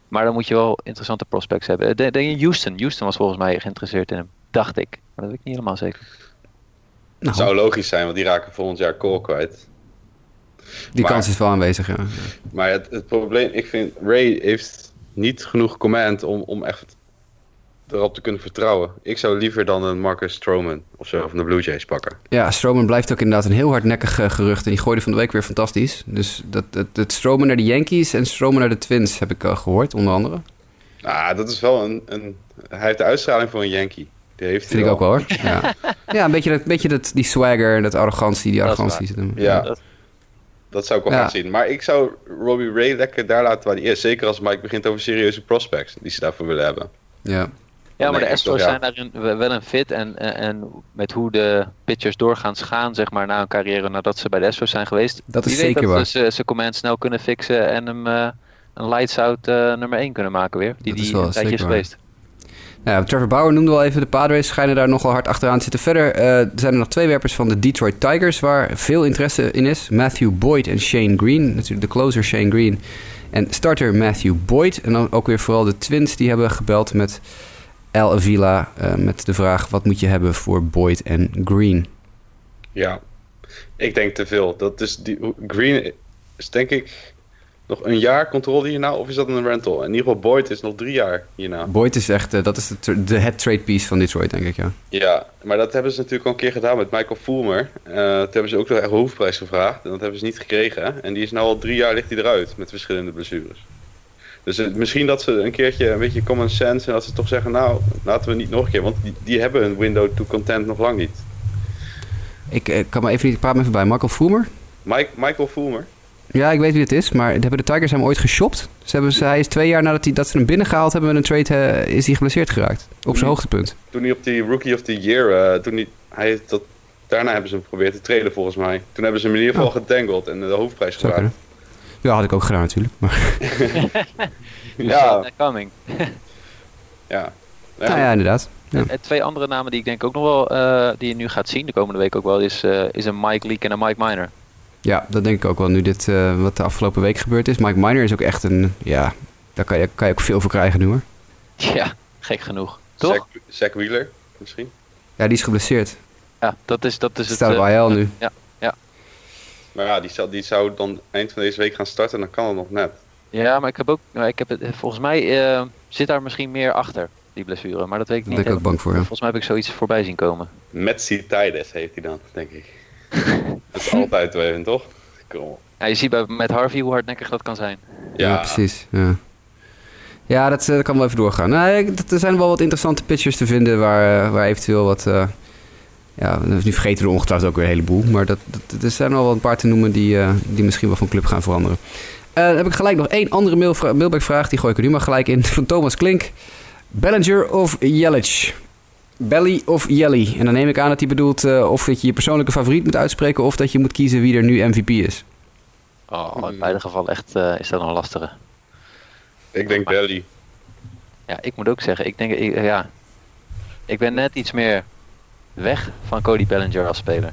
Maar dan moet je wel interessante prospects hebben. Eh, Denk je Houston? Houston was volgens mij geïnteresseerd in hem. Dacht ik. Maar dat weet ik niet helemaal zeker. Nou, Zou logisch zijn, want die raken volgend jaar Cole kwijt. Die maar- kans is wel aanwezig, ja. Maar het, het probleem, ik vind Ray heeft niet genoeg command om, om echt erop te kunnen vertrouwen. Ik zou liever dan een Marcus Stroman of zo van de Blue Jays pakken. Ja, Stroman blijft ook inderdaad een heel hardnekkig eh, gerucht. En die gooide van de week weer fantastisch. Dus dat, het, het Stroman naar de Yankees en Stroman naar de Twins heb ik al gehoord, onder andere. Ah, dat is wel een, een... Hij heeft de uitstraling voor een Yankee. Die heeft hij Vind ik ook wel hoor. Ja, <laughs> ja een beetje, dat, beetje dat, die swagger en dat arrogantie, die Dat arrogantie zit hem. Ja, Dat- dat zou ik wel Ja. graag zien. Maar ik zou Robbie Ray lekker daar laten waar hij is. Zeker als Mike begint over serieuze prospects die ze daarvoor willen hebben. Ja. Ja, maar de Astros toch, ja. zijn daarin we- wel een fit. En, en, en met hoe de pitchers doorgaans gaan, zeg maar, na hun carrière nadat ze bij de Astros zijn geweest. Dat is zeker dat waar. ze zijn command snel kunnen fixen en hem eh, een lights out eh, nummer 1 kunnen maken weer. Die die een tijdje is geweest. Ja, Trevor Bauer noemde al even. De Padres schijnen daar nogal hard achteraan te zitten. Verder eh, zijn er nog twee werpers van de Detroit Tigers... waar veel interesse in is. Matthew Boyd en Shane Green. Natuurlijk de closer Shane Green. En starter Matthew Boyd. En dan ook weer vooral de Twins die hebben gebeld met El Avila... eh, met de vraag wat moet je hebben voor Boyd en Green. Ja, ik denk te veel. Dat is die, Green is denk ik nog een jaar controle hierna of is dat een rental? In ieder geval Boyd is nog drie jaar hierna. Boyd is echt... eh, dat is de, de head trade piece van Detroit, denk ik, ja. Ja, maar dat hebben ze natuurlijk al een keer gedaan met Michael Fulmer. Eh toen hebben ze ook nog echt hoofdprijs gevraagd en dat hebben ze niet gekregen. En die is nou al drie jaar ligt hij eruit met verschillende blessures. Dus het- misschien dat ze een keertje een beetje common sense en dat ze toch zeggen, nou, laten we niet nog een keer, want die, die hebben hun window to content nog lang niet. Ik eh, kan maar even niet... Praat me even bij. Michael Fulmer? Mike, Michael Fulmer, Ja, ik weet wie het is, maar hebben de Tigers hem ooit geshopt? Ze hebben, ze- hij is twee jaar nadat hij, dat ze hem binnengehaald hebben met een trade, eh, is hij geblesseerd geraakt. Op zijn hoogtepunt. toen hij op die Rookie of the Year, eh, toen hij, hij dat, daarna hebben ze hem geprobeerd te treden volgens mij. Toen hebben ze hem in ieder geval gedangeld en de hoofdprijs kunnen. Ja, had ik ook gedaan natuurlijk. Maar, <laughs> Ja, Coming. ja. nou ja, inderdaad. Ja. En twee andere namen die ik denk ook nog wel, eh, die je nu gaat zien de komende week ook wel, is, eh, is een Mike Leake en een Mike Miner. Ja, dat denk ik ook wel. Nu dit, eh, wat de afgelopen week gebeurd is. Mike Miner is ook echt een, ja, daar kan je, kan je ook veel voor krijgen nu hoor. Ja, gek genoeg. Toch? Zach, Zach Wheeler misschien. Ja, die is geblesseerd. Ja, dat is, dat is het. Staat op eh, IL nu. Ja, Maar ja, die zou, die zou dan eind van deze week gaan starten, dan kan het nog net. ja, maar ik heb ook, nou, ik heb het, volgens mij eh, zit daar misschien meer achter, die blessure. Maar dat weet ik Daar niet. ben ik ook bang voor. Ja. Volgens mij heb ik zoiets voorbij zien komen. Met Tides heeft hij dan, denk ik. Dat is altijd even, toch? Kom. Ja, je ziet bij, met Harvey hoe hardnekkig dat kan zijn. Ja, precies. Ja, ja dat, eh, dat kan wel even doorgaan. Nou, er zijn wel wat interessante pitchers te vinden waar, eh, waar eventueel wat... eh, ja, nu vergeten we er ongetwijfeld ook weer een heleboel. Maar dat, dat, er zijn al wel een paar te noemen die, eh, die misschien wel van club gaan veranderen. Eh, dan heb ik gelijk nog één andere mailvra- mailbackvraag. Die gooi ik er nu maar gelijk in. <laughs> Van Thomas Klink. Bellinger of Yelich? Belly of Jelly? En dan neem ik aan dat hij bedoelt eh, of dat je je persoonlijke favoriet moet uitspreken... of dat je moet kiezen wie er nu MVP is. Oh, in Hmm. beide gevallen echt eh, is dat een lastige. Ik denk Belly. Ja, ik moet ook zeggen, ik denk, ik, ja, ik ben net iets meer weg van Cody Bellinger als speler.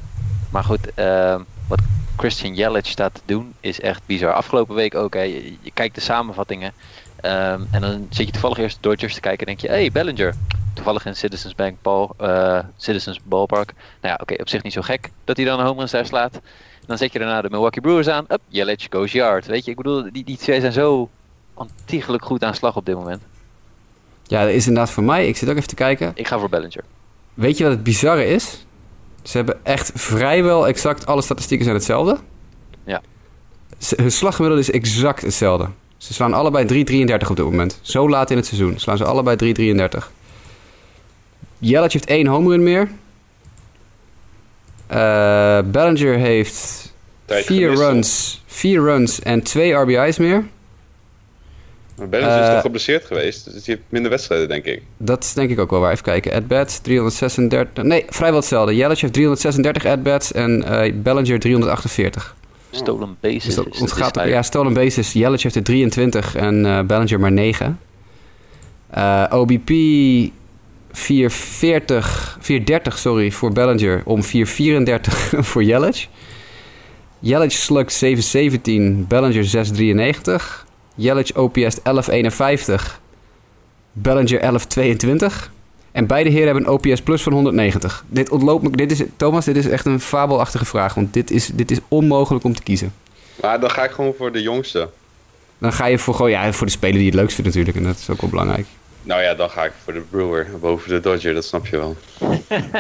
Maar goed, ehm, wat Christian Yelich staat te doen is echt bizar. Afgelopen week ook, hè, je, je kijkt de samenvattingen ehm, en dan zit je toevallig eerst de Dodgers te kijken en denk je, hey Bellinger. Toevallig in Citizens Bank Ball, eh, Citizens Ballpark. Nou ja, oké, op zich niet zo gek dat hij dan een home daar slaat. Dan zet je daarna de Milwaukee Brewers aan. Up, Yelich goes yard. Weet je, ik bedoel, die, die twee zijn zo ontiegelijk goed aan slag op dit moment. Ja, dat is inderdaad voor mij. Ik zit ook even te kijken. Ik ga voor Bellinger. Weet je wat het bizarre is? Ze hebben echt vrijwel exact alle statistieken zijn hetzelfde. Ja. Ze- hun slaggemiddelde is exact hetzelfde. Ze slaan allebei 3,33 op dit moment. Zo laat in het seizoen slaan ze allebei 3,33. Yelich heeft één home run meer. Eh, Bellinger heeft Tijd vier gemist, runs, vier runs en twee RBI's meer. Maar Bellinger is Eh, toch geblesseerd geweest, dus die heeft minder wedstrijden, denk ik. Dat is denk ik ook wel waar. Even kijken. At-bats 336. Nee, vrijwel hetzelfde. Yelich heeft 336 at-bats en eh, Bellinger 348. Stolen bases. Dus dat is- ontgaat is ja, stolen bases. Yelich heeft er 23 en eh Bellinger maar 9. Eh, OBP 440, 430 sorry, voor Bellinger om 434 <laughs> voor Yelich. Yelich slugt 717, Bellinger 693. Yelich OPS 1151, Bellinger 1122. En beide heren hebben een OPS plus van 190. Dit ontloopt me, dit is, Thomas, dit is echt een fabelachtige vraag, want dit is, dit is onmogelijk om te kiezen. Maar dan ga ik gewoon voor de jongste. Dan ga je voor, gewoon, ja, voor de speler die het leukst vindt natuurlijk. En dat is ook wel belangrijk. Nou ja, dan ga ik voor de Brewer boven de Dodger, dat snap je wel. <laughs>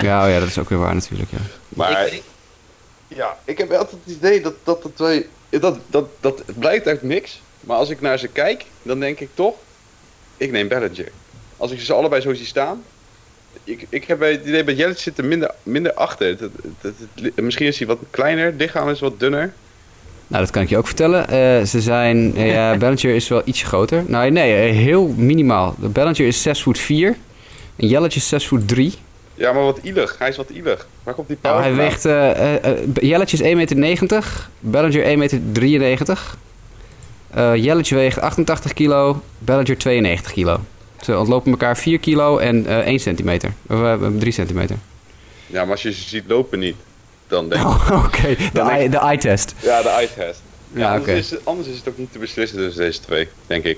Ja, oh ja, dat is ook weer waar natuurlijk. Ja. Maar Ik- ja, ik heb altijd het idee dat dat, de twee, dat, dat, dat het blijkt uit niks. Maar als ik naar ze kijk, dan denk ik toch, ik neem Bellinger. Als ik ze allebei zo zie staan. Ik, ik heb het idee, bij Jellet zit er minder, minder achter. Dat, dat, dat- misschien is hij wat kleiner, het lichaam is wat dunner. Nou, dat kan ik je ook vertellen. Eh, ze zijn, eh, ja, <laughs> Bellinger is wel ietsje groter. Nou, nee, eh, heel minimaal. De Bellinger is 6 voet 4. En Jelletje is 6 voet 3. Ja, maar wat ielig. Hij is wat ielig. Waar komt die Nou, power hij vandaan? weegt, eh eh, eh, Jelletje is 1,90 meter, Bellinger 1,93 meter. Eh Jelletje weegt 88 kilo, Bellinger 92 kilo. Ze ontlopen elkaar 4 kilo en eh 1 centimeter. Of eh, 3 centimeter. Ja, maar als je ze ziet lopen niet, dan denk <laughs> ik... Oh, Oké, de, eye-test. Ja, de eye test. Ja, Ja, anders, oké. is het, anders is het ook niet te beslissen tussen deze twee, denk ik.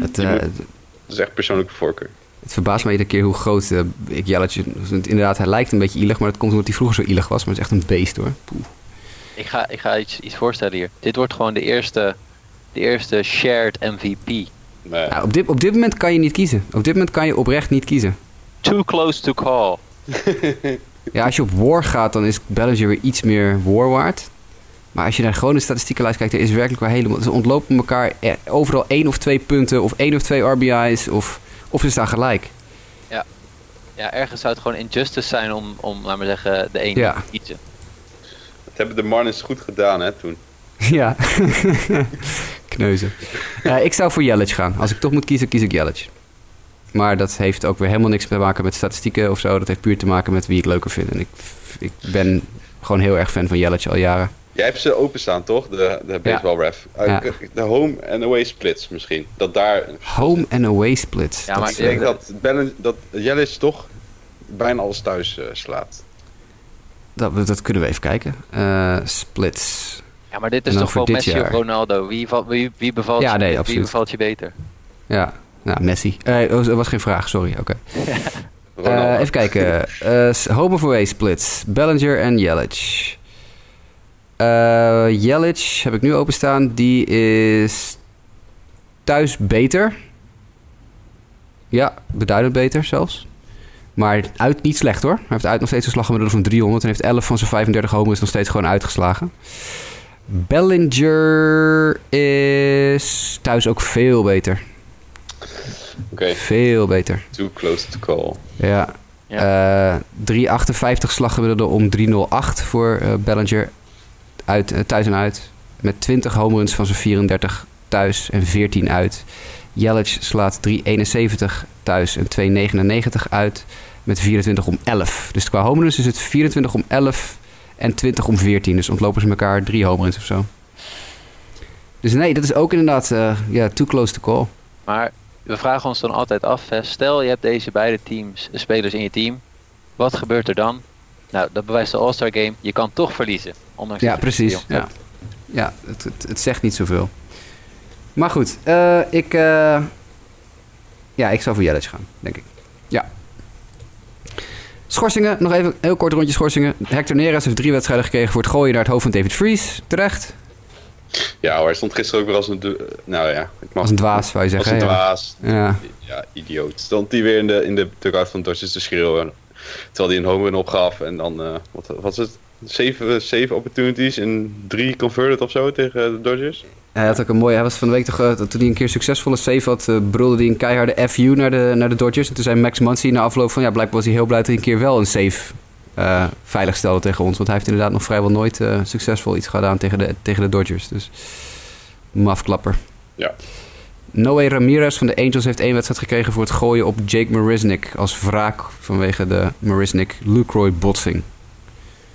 Het, Je eh, moet- Dat is echt persoonlijke voorkeur. het verbaast me iedere keer hoe groot eh, ik Jelletje... Inderdaad, hij lijkt een beetje ielig, maar dat komt omdat hij vroeger zo ielig was. Maar het is echt een beest hoor. Poeh. Ik ga, ik ga iets, iets voorstellen hier. Dit wordt gewoon de eerste, de eerste shared MVP. Nou, op, dit, op dit moment kan je niet kiezen. Op dit moment kan je oprecht niet kiezen. Too close to call. <laughs> Ja, als je op war gaat, dan is Bellinger weer iets meer war waard. Maar als je naar gewoon de statistiekenlijst kijkt, er is werkelijk waar helemaal... Ze ontlopen elkaar eh, overal één of twee punten of één of twee RBI's of, of ze staan gelijk. Ja, ergens zou het gewoon injustice zijn om, om laat maar zeggen, de ene Ja. te kiezen. dat hebben de Marlins goed gedaan, hè, toen. <laughs> ja. <laughs> Kneuzen. Eh, ik zou voor Jelic gaan. Als ik toch moet kiezen, kies ik Jelic. Maar dat heeft ook weer helemaal niks te maken met statistieken of zo. Dat heeft puur te maken met wie ik leuker vind. En ik, ik ben gewoon heel erg fan van Jelic al jaren. Jij hebt ze openstaan, toch? De, de baseball ref. Ja. De home en away splits misschien. Dat daar... Home and away splits. Ja, Dat maar Ik denk eh, dat, Bellen, dat Jellis toch bijna alles thuis eh, slaat. dat, dat kunnen we even kijken. Eh, splits. Ja, maar dit is toch voor gewoon Messi of. Ronaldo? Wie, wie, wie, bevalt, Ja, je, nee, wie absoluut. bevalt je beter? Ja, nou, Messi. Eh, oh, dat was geen vraag, sorry. Oké. <laughs> Eh, even kijken. Eh s- home away splits. Bellinger en Jelic. Eh Jelic heb ik nu openstaan. Die is thuis beter. Ja, beduidend beter zelfs. Maar uit niet slecht hoor. Hij heeft uit nog steeds een slaggemiddelde van 300 en heeft 11 van zijn 35 homers nog steeds gewoon uitgeslagen. Bellinger is thuis ook veel beter. Oké, Veel beter. too close to call. Ja. Ja. Eh 358 slaggemiddelde om 308 voor eh, Bellinger. Uit, eh, thuis en uit. Met 20 home runs van zijn 34 thuis en 14 uit. Jelic slaat 371 thuis en 299 uit. Met 24 om 11. Dus qua home runs is het 24 om 11 en 20 om 14. Dus ontlopen ze elkaar drie home runs of zo. Dus nee, dat is ook inderdaad eh, ja, too close to call. Maar we vragen ons dan altijd af, hè, stel je hebt deze beide teams, eh, spelers in je team. Wat gebeurt er dan? Nou, dat bewijst de All-Star Game. Je kan toch verliezen. Ondanks Ja, precies. Ja, ja het, het, het zegt niet zoveel. Maar goed, eh, ik, eh, ja, ik zou voor Jelic gaan, denk ik. Ja. Schorsingen, nog even een heel kort rondje schorsingen. Hector Neres heeft drie wedstrijden gekregen voor het gooien naar het hoofd van David Fries. Terecht. Ja hoor, hij stond gisteren ook weer als een... Nou ja, ik mag Als een dwaas, zou je Als zeggen. een hè? dwaas. Ja. Ja, idioot. Stond hij weer in de, in de dugout van Dodgers te schreeuwen. Terwijl hij een home run opgaf. En dan, eh, wat was het? Zeven, zeven opportunities en drie converted of zo tegen de Dodgers. Hij had ook een mooie. Hij was van de week toch. eh, toen hij een keer succesvolle save had. eh, brulde hij een keiharde FU naar de, naar de Dodgers. En toen zei Max Muncy na afloop van. Ja, blijkbaar was hij heel blij dat hij een keer wel een save. Eh, veilig stelde tegen ons. Want hij heeft inderdaad nog vrijwel nooit eh, succesvol iets gedaan tegen de, tegen de Dodgers. Dus. Mafklapper. Ja. Noé Ramirez van de Angels heeft één wedstrijd gekregen voor het gooien op Jake Marisnik. Als wraak vanwege de Marisnik-Lucroy botsing.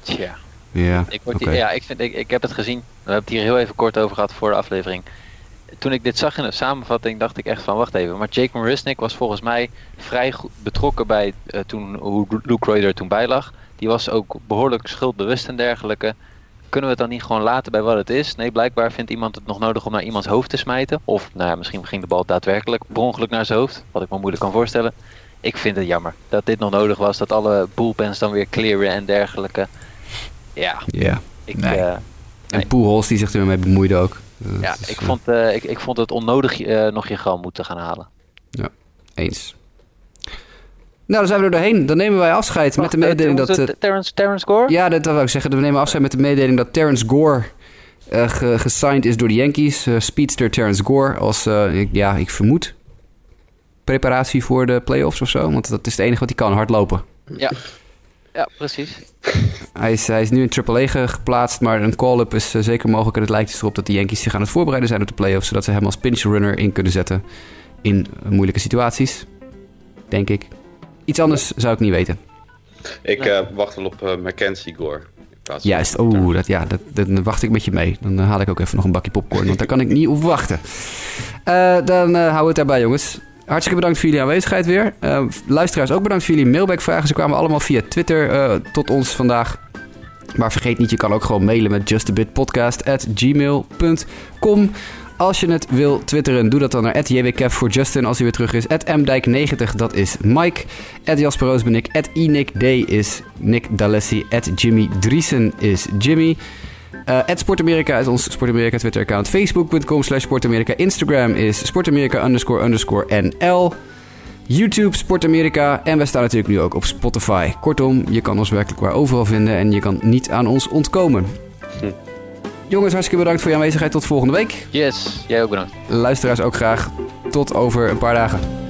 Tja. Ja, Ik, word oké. hier- ja, ik, vind, ik, ik heb het gezien. We hebben het hier heel even kort over gehad voor de aflevering. Toen ik dit zag in de samenvatting, dacht ik echt van, wacht even. Maar Jake Marisnik was volgens mij vrij goed betrokken bij eh, toen, hoe Luke Roy er toen bij lag. Die was ook behoorlijk schuldbewust en dergelijke. Kunnen we het dan niet gewoon laten bij wat het is? Nee, blijkbaar vindt iemand het nog nodig om naar iemands hoofd te smijten. Of, nou ja, misschien ging de bal daadwerkelijk per ongeluk naar zijn hoofd. Wat ik me moeilijk kan voorstellen. Ik vind het jammer dat dit nog nodig was. Dat alle bullpens dan weer clearen en dergelijke. Ja, Ja. ik, Nee. eh, En Nee. Die zich ermee bemoeide ook. Ja, is, ik, eh, vond, eh, ik, ik vond het onnodig nog je gal moeten gaan halen. Eens. Nou, dan zijn we er doorheen. Dan nemen wij afscheid met de eh, mededeling dat... eh, Terrence, Terrence Gore? Ja, dat wou ik zeggen. We nemen afscheid met de mededeling dat Terrence Gore eh, ge- gesigned is door de Yankees. Speedster Terrence Gore als, ik, ja, ik vermoed, preparatie voor de playoffs of zo. Want dat is het enige wat hij kan, hardlopen. Ja, ja precies. Hij is, hij is nu in AAA ge- geplaatst, maar een call-up is zeker mogelijk. En het lijkt dus erop dat de Yankees zich aan het voorbereiden zijn op de playoffs. Zodat ze hem als pinch runner in kunnen zetten in moeilijke situaties. Denk ik. Iets anders zou ik niet weten. Ik eh, wacht wel op eh, Mackenzie Gore. Juist, oeh, dat, ja, dat, dat- dan wacht ik met je mee. Dan eh, haal ik ook even nog een bakje popcorn, want daar kan ik niet op wachten. Eh, dan eh, houden we het daarbij, jongens. Hartstikke bedankt voor jullie aanwezigheid weer. Eh, luisteraars, ook bedankt voor jullie mailbackvragen. Ze kwamen allemaal via Twitter eh, tot ons vandaag. Maar vergeet niet, je kan ook gewoon mailen met justabitpodcast.gmail.com. Als je het wil twitteren, doe dat dan naar jwkev voor Justin als hij weer terug is. mdijk90, dat is Mike. Jasper Roos ben ik. is Nick D'Alessi. Jimmy Driesen is Jimmy. Eh Sportamerika is ons Sportamerika Twitter-account. Facebook.com slash Sportamerika. Instagram is Sportamerika underscore underscore NL. YouTube Sportamerika. En we staan natuurlijk nu ook op Spotify. Kortom, je kan ons werkelijk waar overal vinden. En je kan niet aan ons ontkomen. Jongens, hartstikke bedankt voor je aanwezigheid. Tot volgende week. Yes, jij ook bedankt. Luisteraars ook graag. Tot over een paar dagen.